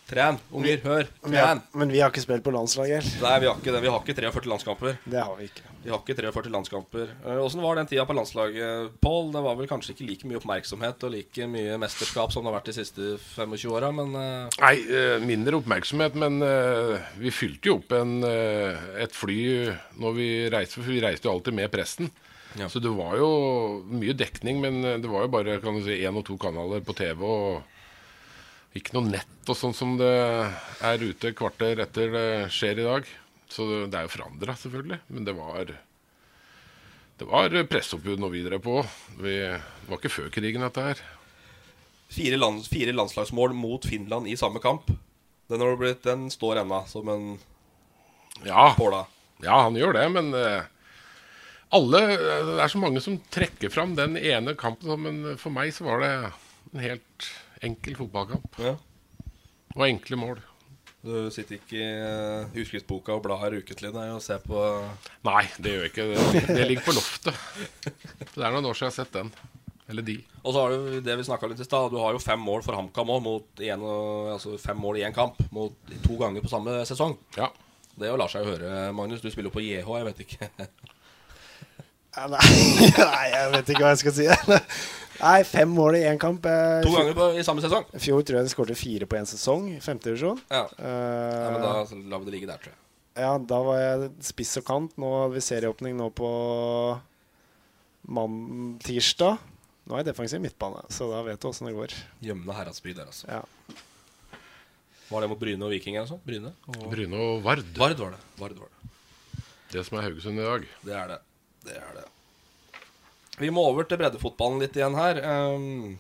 Tren, unger, hør. Men, Tren. men vi har ikke spilt på landslaget. Nei, vi har ikke det. Vi har ikke 43 landskamper. Det har vi ikke. Vi har ikke 43 landskamper. Eh, Åssen var den tida på landslaget, Pål? Det var vel kanskje ikke like mye oppmerksomhet og like mye mesterskap som det har vært de siste 25 åra, men eh, Nei, eh, mindre oppmerksomhet, men eh, vi fylte jo opp en, eh, et fly når vi reiste, for vi reiste jo alltid med presten. Så det var jo mye dekning, men eh, det var jo bare kan du si, én og to kanaler på TV. og ikke noe nett og sånn som det er ute kvarter etter det skjer i dag. Så det, er jo forandra, selvfølgelig. Men det var Det var presseoppbud når vi drev på. Vi, det var ikke før krigen, dette her. fire, land, fire landslagsmål mot Finland i samme kamp. Den, har blitt, den står ennå som en Ja. påla. Ja, han gjør det, men eh, alle Det er så mange som trekker fram den ene kampen, men for meg så var det en helt enkel fotballkamp. Ja. Og enkle mål. Du sitter ikke i uh, utskriftsboka og blar ukentlig nei, og ser på Nei, det gjør jeg ikke. Det, det ligger på loftet. Det er noen år siden jeg har sett den. Eller de. Og så har du det vi snakka litt i stad. Du har jo fem mål for HamKam òg, en, altså fem mål i én kamp. Mot to ganger på samme sesong. Ja. Det jo lar seg jo høre, Magnus. Du spiller jo på JH, jeg vet ikke. Nei, nei, jeg vet ikke hva jeg skal si. Nei, fem mål i én kamp. eh, To ganger på, i samme sesong. I fjor tror jeg de skåret fire på én sesong. Femtedivisjon. Ja. Uh, ja, men da lar vi det ligge der, tror jeg. Ja, da var jeg spiss og kant. Nå hadde vi serieåpning nå på mann tirsdag. Nå er jeg defensiv midtbane, så da vet du åssen det går. Gjemne Heradsby der, altså. Ja. Var det mot Bryne og Viking eller sånn? Bryne og Bryne og Vard. Vard var det. Vard var det. Det som er Haugesund i dag. Det er det. Det er det. Vi må over til breddefotballen litt igjen her. Um,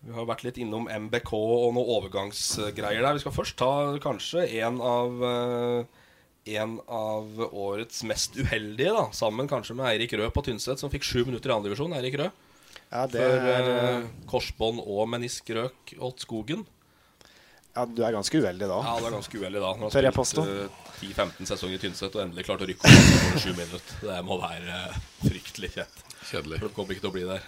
vi har vært litt innom MBK og noen overgangsgreier der. Vi skal først ta kanskje en av uh, en av årets mest uheldige, da. Sammen kanskje med Eirik Rød på Tynset, som fikk sju minutter i andredivisjon. Eirik Rød. Ja, det For eh, korsbånd og menisk røk åt skogen. Ja, du er ganske uheldig da. Ja, du er ganske uheldig da. Når jeg har spilt eh, 10-15 sesonger i Tynset og endelig klart å rykke opp på sju minutter. Det må være eh, fryktelig kjent. Kjedelig. For det kommer ikke til å bli der.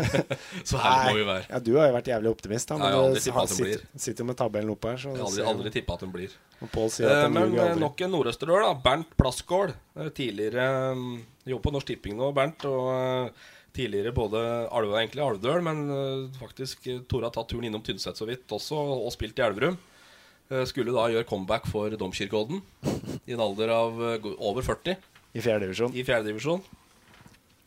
så her må vi være. Ja, du har jo vært jævlig optimist, da. Ja, jeg har aldri du tippet at den blir. sitter, sitter jo med tabellen oppe her. Så Jeg har aldri, aldri tippa at hun blir. Og Pål sier at Eh, Men eh, aldri. nok en nordøsterdør, da. Bernt. Eh, Tidligere um, jobber på Norsk Tipping nå, Bernt. Og eh, tidligere både Alve, egentlig Alvdøl, men eh, faktisk eh, Tore har tatt turen innom Tynset så vidt også, og spilt i Elverum. Eh, skulle da gjøre comeback for Domkirkeodden i en alder av over 40. I fjerde divisjon. I fjerde divisjon.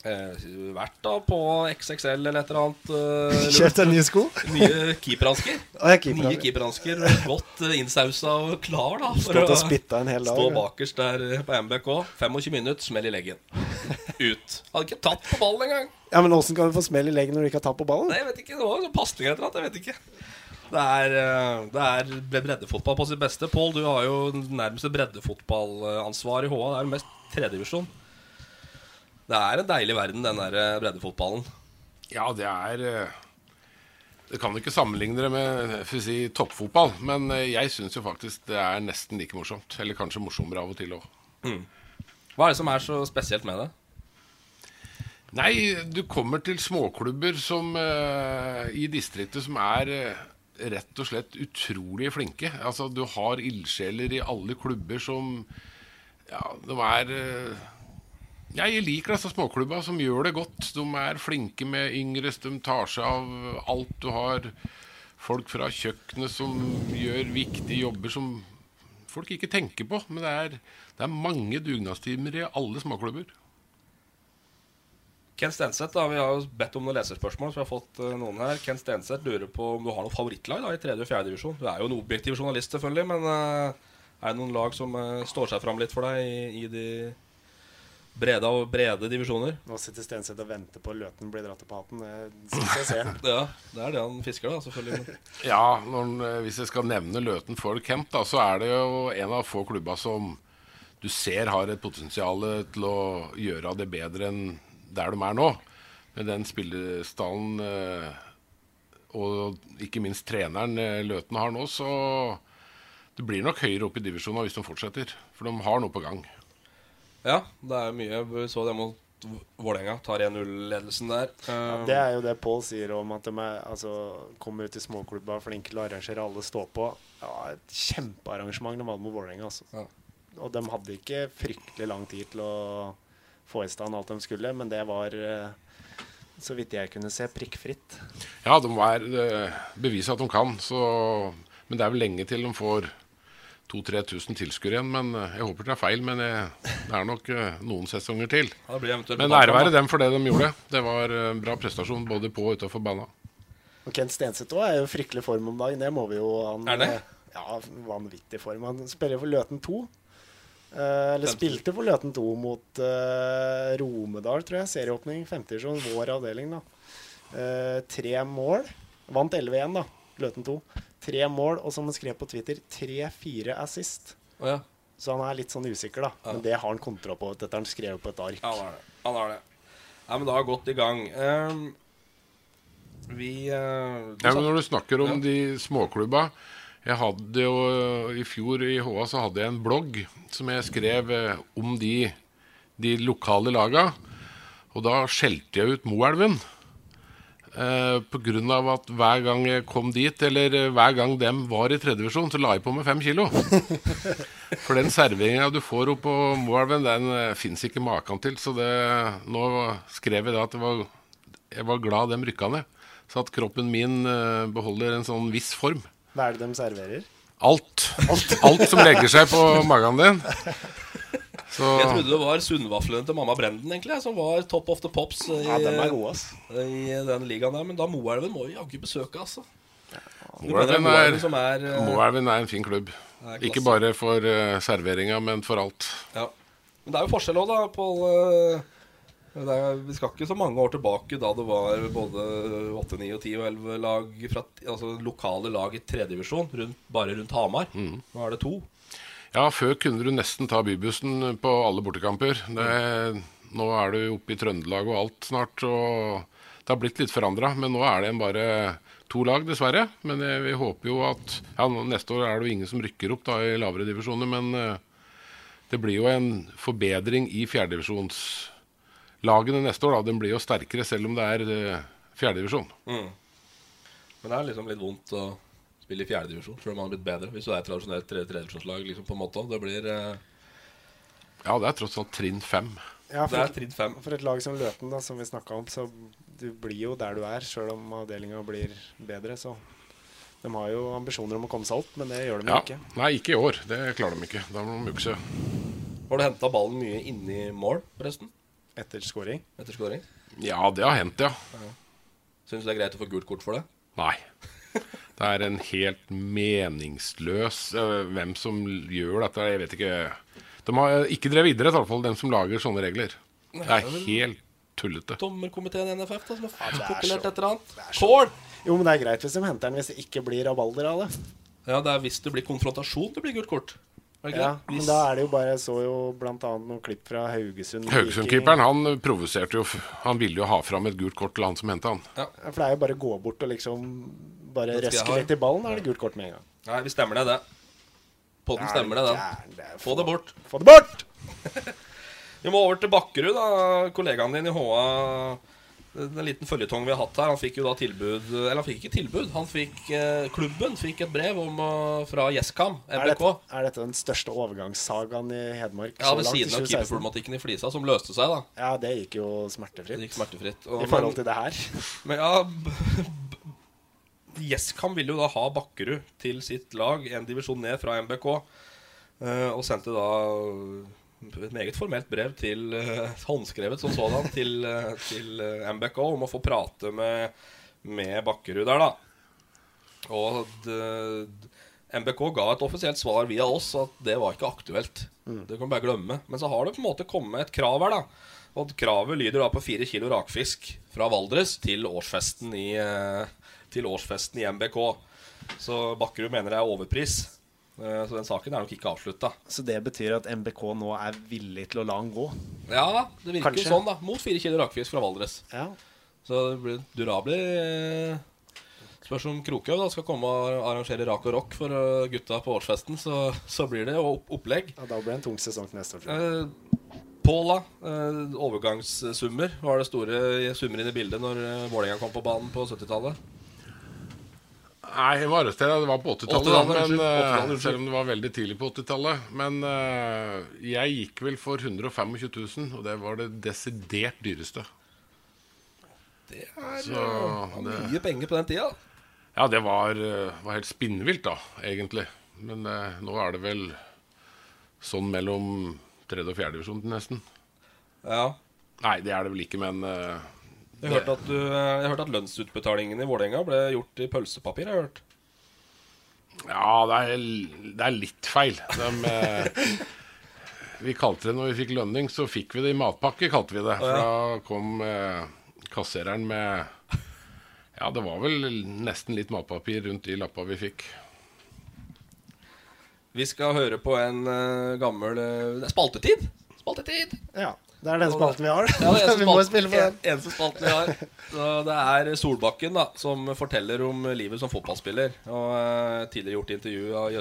Eh, vært da på XXL eller et eller annet. Kjøpt en ny sko? Nye keeperhansker. Nye keeperhansker. Godt innsausa og klar, da. Stått og spytta en hel dag, Stå bakerst der på MBK. 25 minutter, smell i leggen. Ut. Hadde ikke tatt på ballen engang. Ja, Men åssen kan du få smell i leggen når du ikke har tatt på ballen? Nei, jeg vet ikke. Det var noen pasninger eller noe. Jeg vet ikke. Det er, eh, det er breddefotball på sitt beste. Pål, du har jo nærmest breddefotballansvar i HA. Det er mest tredjedivisjon. Det er en deilig verden, den der eh, breddefotballen. Ja, det er eh, Det kan du ikke sammenligne det med for å si, toppfotball, men jeg syns jo faktisk det er nesten like morsomt. Eller kanskje morsommere av og til òg. Mm. Hva er det som er så spesielt med det? Nei, du kommer til småklubber som eh, i distriktet som er eh, rett og slett utrolig flinke. Altså, du har ildsjeler i alle klubber som Ja, de er eh, Jeg liker disse småklubba som gjør det godt. De er flinke med yngres. De tar seg av alt. Du har folk fra kjøkkenet som gjør viktige jobber som folk ikke tenker på. Men det er, det er mange dugnadstimer i alle småklubber. Ken Stenseth, da, vi har jo bedt om noen leserspørsmål. Så vi har fått uh, noen her Ken Stenseth lurer på om du har noe favorittlag da, i tredje og fjerde divisjon. Du er jo en objektiv journalist, selvfølgelig, men uh, er det noen lag som uh, står seg fram litt for deg i, i de brede og brede divisjoner? Nå sitter Stenseth og venter på at Løten blir dratt opp på hatten. Det synes jeg ser. Ja, det er det han fisker, da, selvfølgelig. Ja, når, hvis jeg skal nevne Løten for Kent, da, så er det jo en av få klubber som du ser har et potensial til å gjøre det bedre enn der de er nå. Med den spillestallen eh, og ikke minst treneren eh, Løten har nå, så det blir nok høyere opp i divisjonen hvis de fortsetter. For de har noe på gang. Ja, det er mye. Vi så det mot Vålerenga. Tar 1-0-ledelsen der. Ja, det er jo det Pål sier om at de er, altså, kommer ut i småklubber, flinke til å arrangere alle stå på. Ja, et kjempearrangement de hadde mot Vålerenga. Altså. Og de hadde ikke fryktelig lang tid til å få i stand alt de skulle, men det var, eh, så vidt jeg kunne se, prikkfritt. Ja, de er eh, beviser at de kan. Så, men det er vel lenge til de får 2000-3000 tilskuere igjen. Men eh, jeg håper det er feil. Men jeg, det er nok noen sesonger til. Ja, Men ære være dem for det de gjorde. Det var en bra prestasjon både på og utafor banen. Og Kent Stenseth òg er jo fryktelig form om dagen. Det må vi jo han, Er det? Ja, vanvittig form. Han spiller for Løten 2. Eh, eller Femte. spilte på Løten 2 mot eh, Romedal, tror jeg. Serieåpning, femtedivisjon, vår avdeling, da. Eh, tre mål. Vant 11-1, da. Løten 2. Tre mål, og som han skrev på Twitter, tre-fire assist. Oh, ja. Så han er litt sånn usikker, da. Men det har han kontroll på. Dette har han skrevet på et ark. Han har det. Han har det. Ja, men da er godt i gang. Um, vi uh, du Ja, men når du snakker om de småklubba Jeg hadde jo eh, I fjor i HA så hadde jeg en blogg som jeg skrev eh, om de, de lokale laga. Og da skjelte jeg ut Moelven. Eh, av at hver gang jeg kom dit, eller eh, hver gang dem var i tredjevisjon, så la jeg på meg fem kilo. For den serveringa du får opp på Moelven, den uh, fins ikke maken til. Så det, nå skrev jeg da at det var, jeg var glad dem rykka ned. Så at kroppen min eh, beholder en sånn viss form. Hva er det de serverer? Alt. Alt som legger seg på magen din. Så Jeg trodde det var sunnvaflene til mamma Brenden egentlig, som var top of the pops i, Ja, den, er gode, ass. i den ligaen der. Men da Moelven må vi jaggu besøke, altså. Moelven Moelven er, er, eh, er en fin klubb. Ikke bare for uh, serveringa, men for alt. Ja. Men det er jo forskjell òg, da, Pål. eh, det er- Vi skal ikke så mange år tilbake da det var både 8, 9, og 10 og 11 lag fra, altså lokale lag i tredjedivisjon bare rundt Hamar. Mm. Nå er det to. Ja, før kunne du nesten ta bybussen på alle bortekamper. Det, nå er du oppe i Trøndelag og alt snart, og det har blitt litt forandra. Men nå er det en bare to lag, dessverre. Men jeg, vi håper jo at Ja, neste år er det jo ingen som rykker opp da i lavere divisjoner, men eh, det blir jo en forbedring i fjerdedivisjonslagene neste år. da. Den blir jo sterkere, selv om det er eh, fjerdedivisjon. Mm. Men det er liksom litt vondt å spille i fjerdedivisjon, selv om man har blitt bedre. Hvis du er et tradisjonelt tredje- tredjedivisjonslag, liksom, på en måte. Det blir eh, Ja, det er tross alt trinn fem. Ja, det er trinn fem. For et lag som Løten, da, som vi snakka om, så du blir jo der du er, sjøl om avdelinga blir bedre. Så de har jo ambisjoner om å komme seg opp, men det gjør de Ja. ikke. Nei, ikke i år. Det klarer de ikke. Da må de jukse. Har du henta ballen mye inni mål, forresten? Etter scoring? Etter scoring? Ja, det har hendt, ja. Syns du det er greit å få gult kort for det? Nei. Det er en helt meningsløs uh, Hvem som gjør dette, jeg vet ikke. De har ikke drevet idrett, i hvert fall, dem som lager sånne regler. Det er helt tullete. Dommerkomiteen i NFF da, som har faen er populert et eller annet. Kål! Jo, men det er greit hvis de henter den hvis det ikke blir rabalder av det. Ja, det er hvis det blir konfrontasjon det blir gult kort. Ja, men da er det jo bare Jeg så jo annet noen klipp fra Haugesund. Haugesund-keeperen han provoserte jo Han ville jo ha fram et gult kort til han som henta han. Ja, for det er jo bare å gå bort og liksom bare røske litt i ballen, da er det gult kort med en gang. Nei, vi stemmer det, det. Podden er stemmer det, den. Få det bort. Få det bort! Vi må over til Bakkerud, da. Kollegaen din i HA. En liten føljetong vi har hatt her. Han fikk jo da tilbud Eller han fikk ikke tilbud. Han fikk eh, Klubben fikk et brev om, eh, fra Gjesskam, Er MBK. dette, er dette den største overgangssagaen i Hedmark? Ja, så ved langt i siden av 2016? keeperproblematikken i Flisa, som løste seg, da. Ja, det gikk jo smertefritt. Det gikk smertefritt. Og- I forhold til det her. Men ja b- b- Gjesskam ville jo da ha Bakkerud til sitt lag, en divisjon ned fra MBK. eh, og sendte da et meget formelt brev til eh, håndskrevet som sådan til, eh, til eh, MBK om å få prate med, med Bakkerud der, da. Og det, MBK ga et offisielt svar via oss at det var ikke aktuelt. Det kan vi bare glemme. Men så har det på en måte kommet et krav her, da. Og kravet lyder da på fire kilo rakfisk fra Valdres til årsfesten i, til årsfesten i MBK. Så Bakkerud mener det er overpris. Eh, Så den saken er nok ikke avslutta. Så det betyr at MBK nå er villig til å la han gå? Ja, det virker Kanskje. sånn, da. Mot fire kilo rakfisk fra Valdres. Ja. Så det blir durabelig. eh, Spørs om Krokhaug skal komme og arrangere rak og rock for eh, gutta på årsfesten. Så, så blir det jo opp opplegg. Ja, da blir det en tung sesong til neste år. tror jeg. Eh, da. Eh, overgangssummer. Var det store summer inn i bildet når Vålerenga kom på banen på 70-tallet? Nei, Varestedet det var på 80-tallet, 80-tallet, men, eh, 80-tallet, selv om det var veldig tidlig på 80-tallet. Men uh, jeg gikk vel for 125 000, og det var det desidert dyreste. Det er Så eh, det- mye penger på den tida. Ja, det var, eh, var helt spinnvilt, da, egentlig. Men uh, nå er det vel sånn mellom tredje og fjerde divisjon, nesten. Ja. Nei, det er det vel ikke, men eh, Jeg hørte at, du, eh, jeg hørte at lønnsutbetalingen i Vålerenga ble gjort i pølsepapir. har jeg hørt Ja, det er, det er litt feil. De, eh, vi kalte det når vi fikk lønning, så fikk vi det i matpakke, kalte vi det. For da kom eh, kassereren med Ja, det var vel nesten litt matpapir rundt de lappa vi fikk. Vi skal høre på en eh, gammel eh, det er Spaltetid! Spaltetid! Ja, det er den spalten vi har. Ja, det er vi må spille på den. Eneste spalten vi har. Det er Solbakken da som forteller om livet som fotballspiller. Og eh, tidligere gjort intervju av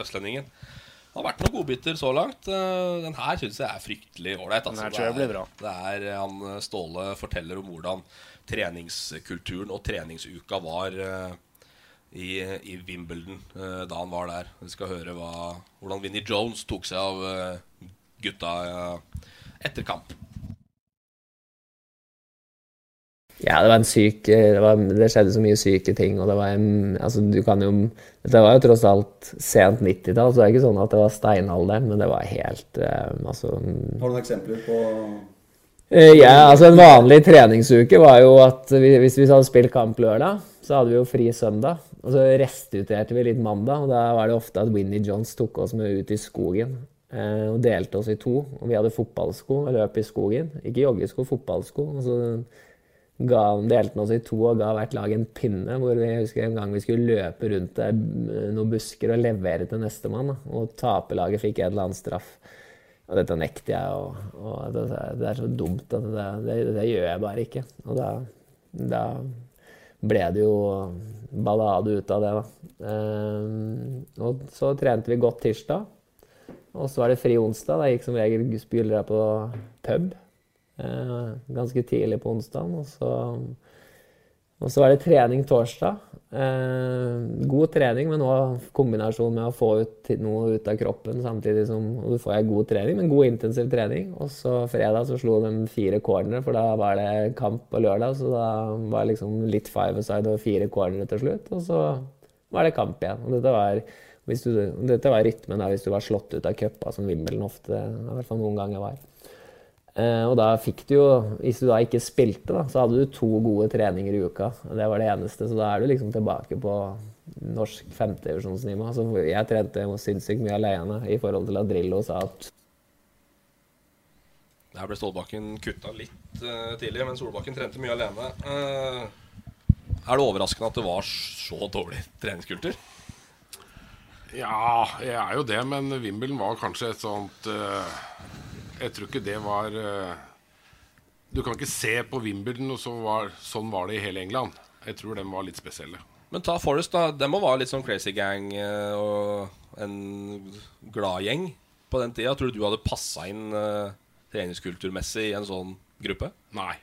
Østlendingen. Det har vært noen godbiter så langt. Eh, Den her syns jeg er fryktelig ålreit. Altså. Det er-. Det er eh, han Ståle forteller om hvordan treningskulturen og treningsuka var i, i Wimbledon da han var der. Vi skal høre hva, hvordan Vinnie Jones tok seg av gutta etter kamp. Ja, det var en syk det, var, det skjedde så mye syke ting, og det var en Altså, du kan jo Det var jo tross alt sent 90-tall, så det er ikke sånn at det var steinalderen, men det var helt eh, Altså Har du noen eksempler på Eh, Ja, altså En vanlig treningsuke var jo at vi, hvis vi hadde spilt kamp lørdag, så hadde vi jo fri søndag. Og så restituerte vi litt mandag, og da var det ofte at Winnie Jones tok oss med ut i skogen. Eh, og delte oss i to. Og vi hadde fotballsko og løp i skogen. Ikke joggesko, fotballsko. Og så ga, delte han oss i to og ga hvert lag en pinne. hvor vi, husker en gang vi skulle løpe rundt eh, noen busker og levere til nestemann. Og taperlaget fikk en eller annen straff. Og dette nekter jeg, og, og det, det er så dumt at det, det, det gjør jeg bare ikke. Og da, da ble det jo ballade ut av det, da. Ehm, og så trente vi godt tirsdag. Og så var det fri onsdag. Da gikk som regel spillere på pub eh, ganske tidlig på onsdagen. Og så Og så var det trening torsdag. Eh, god trening, men òg kombinasjon med å få ut noe ut av kroppen samtidig som og du får jeg god trening, men god intensiv trening. Og så fredag så slo de fire cornere, for da var det kamp på lørdag. Så da var det liksom litt five-a-side og fire cornere til slutt. Og så var det kamp igjen. Og dette var, du, dette var rytmen der hvis du var slått ut av cupa, som Wimbledon ofte, i hvert fall noen ganger var. Eh, og da fikk du jo Hvis du da ikke spilte, da, så hadde du to gode treninger i uka. Det var det eneste. Så da er du liksom tilbake på norsk femtedivisjonsnivå. Altså, jeg trente sinnssykt mye alene i forhold til at Drillo sa at Der ble Stålbakken kutta litt uh, tidlig, men Solbakken trente mye alene. Uh, er det overraskende at det var så dårlig treningskultur? Ja, jeg er jo det, men Wimbledon var kanskje et sånt uh jeg tror ikke det var uh, Du kan ikke se på Wimbledon, og så var, sånn var det i hele England. Jeg tror den var litt spesielle. Men ta Forest, da. De må være litt sånn crazy gang uh, og en gladgjeng på den tida. Tror du du hadde passa inn treningskulturmessig i en sånn gruppe? Nei.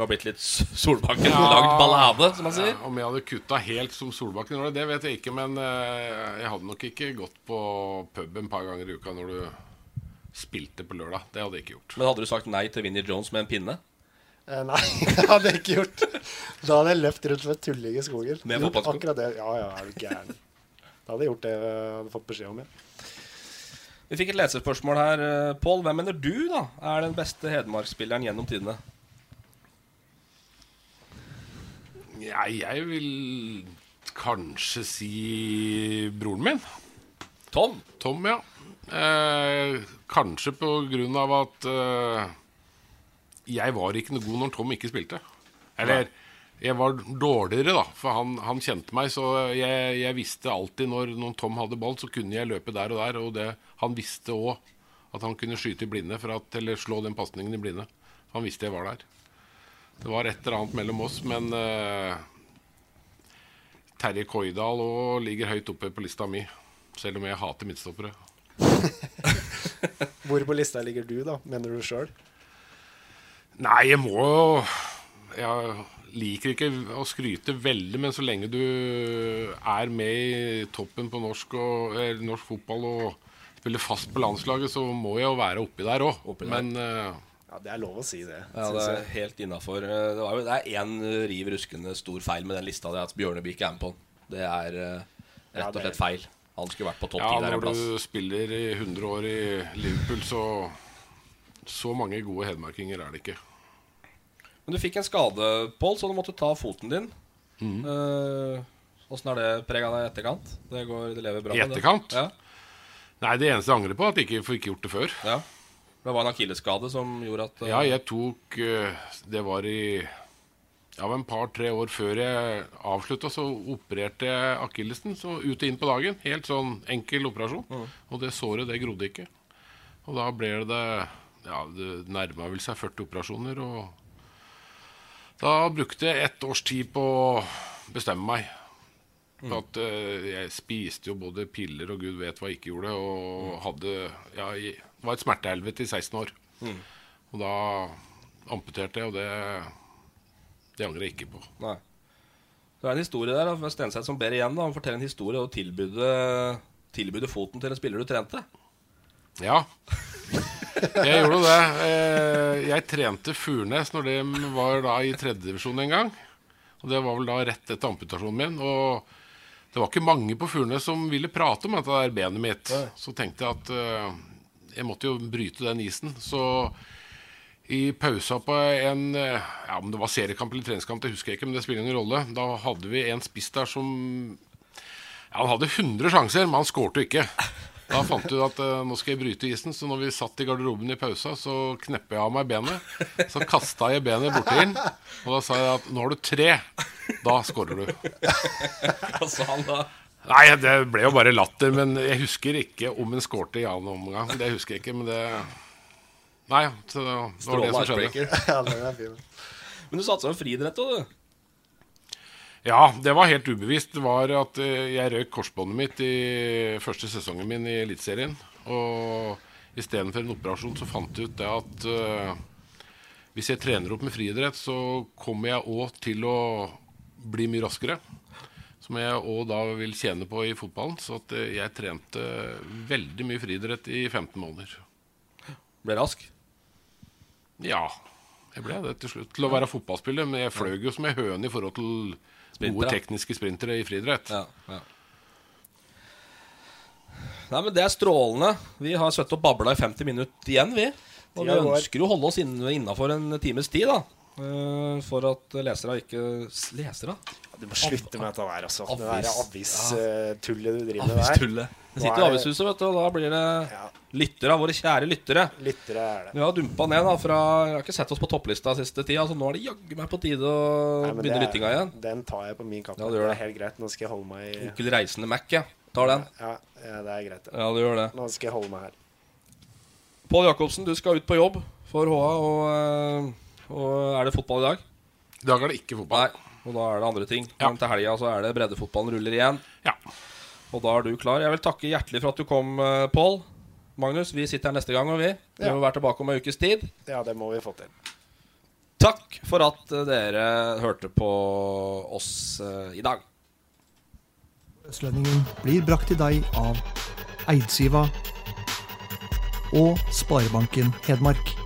Du har blitt litt Solbakken? Ja, lagd ballade, som man sier? Ja, om jeg hadde kutta helt som Solbakken, det vet jeg ikke. Men jeg hadde nok ikke gått på pub en par ganger i uka når du spilte på lørdag. Det hadde jeg ikke gjort. Men hadde du sagt nei til Vinnie Jones med en pinne? Eh, nei, det hadde jeg ikke gjort. Da hadde jeg løpt rundt som en tulling i skogen. Med fotballsko? Akkurat det. Ja, ja, er du gæren. Da hadde jeg gjort det jeg hadde fått beskjed om, ja. Vi fikk et lesespørsmål her. Eh, Pål, hvem mener du da er den beste Hedmark-spilleren gjennom tidene? Ja, jeg vil kanskje si broren min. Tom? Tom, ja. Eh, kanskje på grunn av at eh, jeg var ikke noe god når Tom ikke spilte. Eller jeg var dårligere, da. For han, han kjente meg, så jeg, jeg, visste alltid når, når Tom hadde ball, så kunne jeg løpe der og der. Og det, han visste òg at han kunne skyte i blinde, at, eller slå den pasningen i blinde. Han visste jeg var der. Det var et eller annet mellom oss, men uh, Terje Koidal òg ligger høyt oppe på lista mi. Selv om jeg hater midtstoppere. Hvor på lista ligger du, da? Mener du sjøl? Nei, jeg må Jeg liker ikke å skryte veldig, men så lenge du er med i toppen på norsk, og, norsk fotball og spiller fast på landslaget, så må jeg jo være oppi der òg. Men uh, ja, Det er lov å si det. Ja, Det er helt innafor. Eh, det, det er én riv ruskende stor feil med den lista. Det er at Bjørneby ikke er med på den. Det er uh, rett og slett feil. Han skulle vært på topp ti ja, der en plass. Når du spiller i 100 år i Liverpool, så Så mange gode hedmarkinger er det ikke. Men du fikk en skade, Pål, så du måtte ta foten din. Mm. Uh, Åssen har det prega deg i etterkant? Det, går, det lever bra I etterkant? Ja. Nei, det eneste jeg angrer på, er at jeg ikke fikk gjort det før. Ja. Det var en akillesskade som gjorde at. Ja, jeg tok uh, Det var i ja, et par-tre år før jeg avslutta, så opererte jeg akillesen. Så ut og inn på dagen. Helt sånn enkel operasjon. Mm. Og det såret, det grodde ikke. Og da ble det Ja, det nærma vel seg 40 operasjoner. Og da brukte jeg ett års tid på å bestemme meg. Mm. at uh, jeg spiste jo både piller og gud vet hva jeg ikke gjorde. Og mm. hadde Ja, jeg var et smertehelvete i 16 år. Mm. Og da amputerte jeg, og det det angrer jeg ikke på. Nei. Det er en historie der da, Stenseth som ber igjen. da Han forteller en historie og tilbudde foten til en spiller du trente. Ja, jeg gjorde det. Eh, jeg trente Furnes når det var da i tredjedivisjon en gang. Og Det var vel da rett etter amputasjonen min. Og det var ikke mange på Furnes som ville prate om dette der benet mitt. Så tenkte jeg at uh, jeg måtte jo bryte den isen. Så i pausa på en ja, om det var seriekamp eller treningskamp, det husker jeg ikke, men det spiller ingen rolle. Da hadde vi en spiss der som ja, Han hadde 100 sjanser, men han skårte ikke. Da fant du at uh, nå skal jeg bryte isen, så når vi satt i garderoben i pausa, så kneppa jeg av meg benet. Så kasta jeg benet borti inn, og da sa jeg at nå har du tre. Da skårer du. Hva sa han da? Nei, det ble jo bare latter. Men jeg husker ikke om hun skårte i annen omgang. Det husker jeg ikke, men det Nei, så det var det som skjedde. ja. Men du satsa jo friidrett òg, du? Ja, det var helt ubevisst. Det var at eh, jeg røk korsbåndet mitt i første sesongen min i Eliteserien. Og istedenfor en operasjon så fant jeg ut det at uh, hvis jeg trener opp med friidrett, så kommer jeg òg til å bli mye raskere. Som jeg òg da vil tjene på i fotballen. Så at eh, jeg trente veldig mye friidrett i 15 måneder. Ble rask? Ja. Jeg ble det til slutt. Til å være fotballspiller. Men jeg fløy jo som ei høne i forhold til Sprintere. gode tekniske sprintere i friidrett. Ja, ja. Nei, men Det er strålende. Vi har sittet og babla i 50 minutter igjen, vi. Og vi ønsker jo å holde oss innafor en times tid, da. Eh, For at lesere ikke Lesere? Du må slutte med dette der, altså. Det der Avis. avistullet du driver med der. Jeg sitter i avishuset, vet du, og da blir det lyttere våre kjære lyttere. Lyttere er det. Vi har dumpa ned da fra Jeg har ikke sett oss på topplista siste tida, så nå er det jaggu meg på tide å Nei, begynne er- lyttinga igjen. Den tar jeg på min kappe. Ja, det det. er helt greit. Nå skal jeg holde meg i Onkel Reisende Mac, ja. Tar den. Ja, ja, det er greit. Ja, du gjør det. Nå skal jeg holde meg her. Pål Jacobsen, du skal ut på jobb for HA, og, eh, og er det fotball i dag? I dag er det ikke fotball. Nei, og da er det andre ting. Men til helga så er det breddefotballen ruller igjen. Ja. Og da er du klar. Jeg vil takke hjertelig for at du kom, eh, Pål. Magnus, vi sitter her neste gang, og vi. Vi Ja. må være tilbake om en ukes tid. Ja, det må vi få til. Takk for at eh, dere hørte på oss eh, i dag. Østlendingen blir brakt til deg av Eidsiva og Sparebanken Hedmark.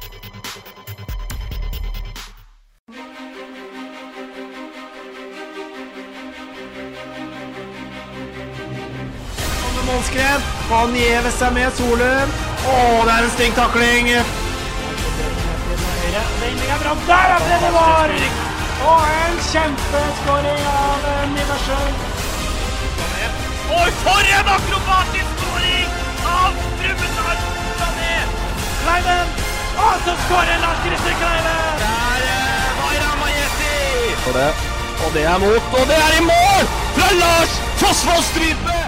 Han gjever seg med Solum. Å, det er en stygg takling. Er. Der er det var! Og en kjempeskåring av eh, Nidarsjøen. Oi, for en akrobatisk skåring av Brumunddal! Sané. Kleiven. Og så skårer Lars Christer Kleiven! Der er Bayram Majesti. Og det er mot, og det er i mål! Fra Lars Fossvoll Strype!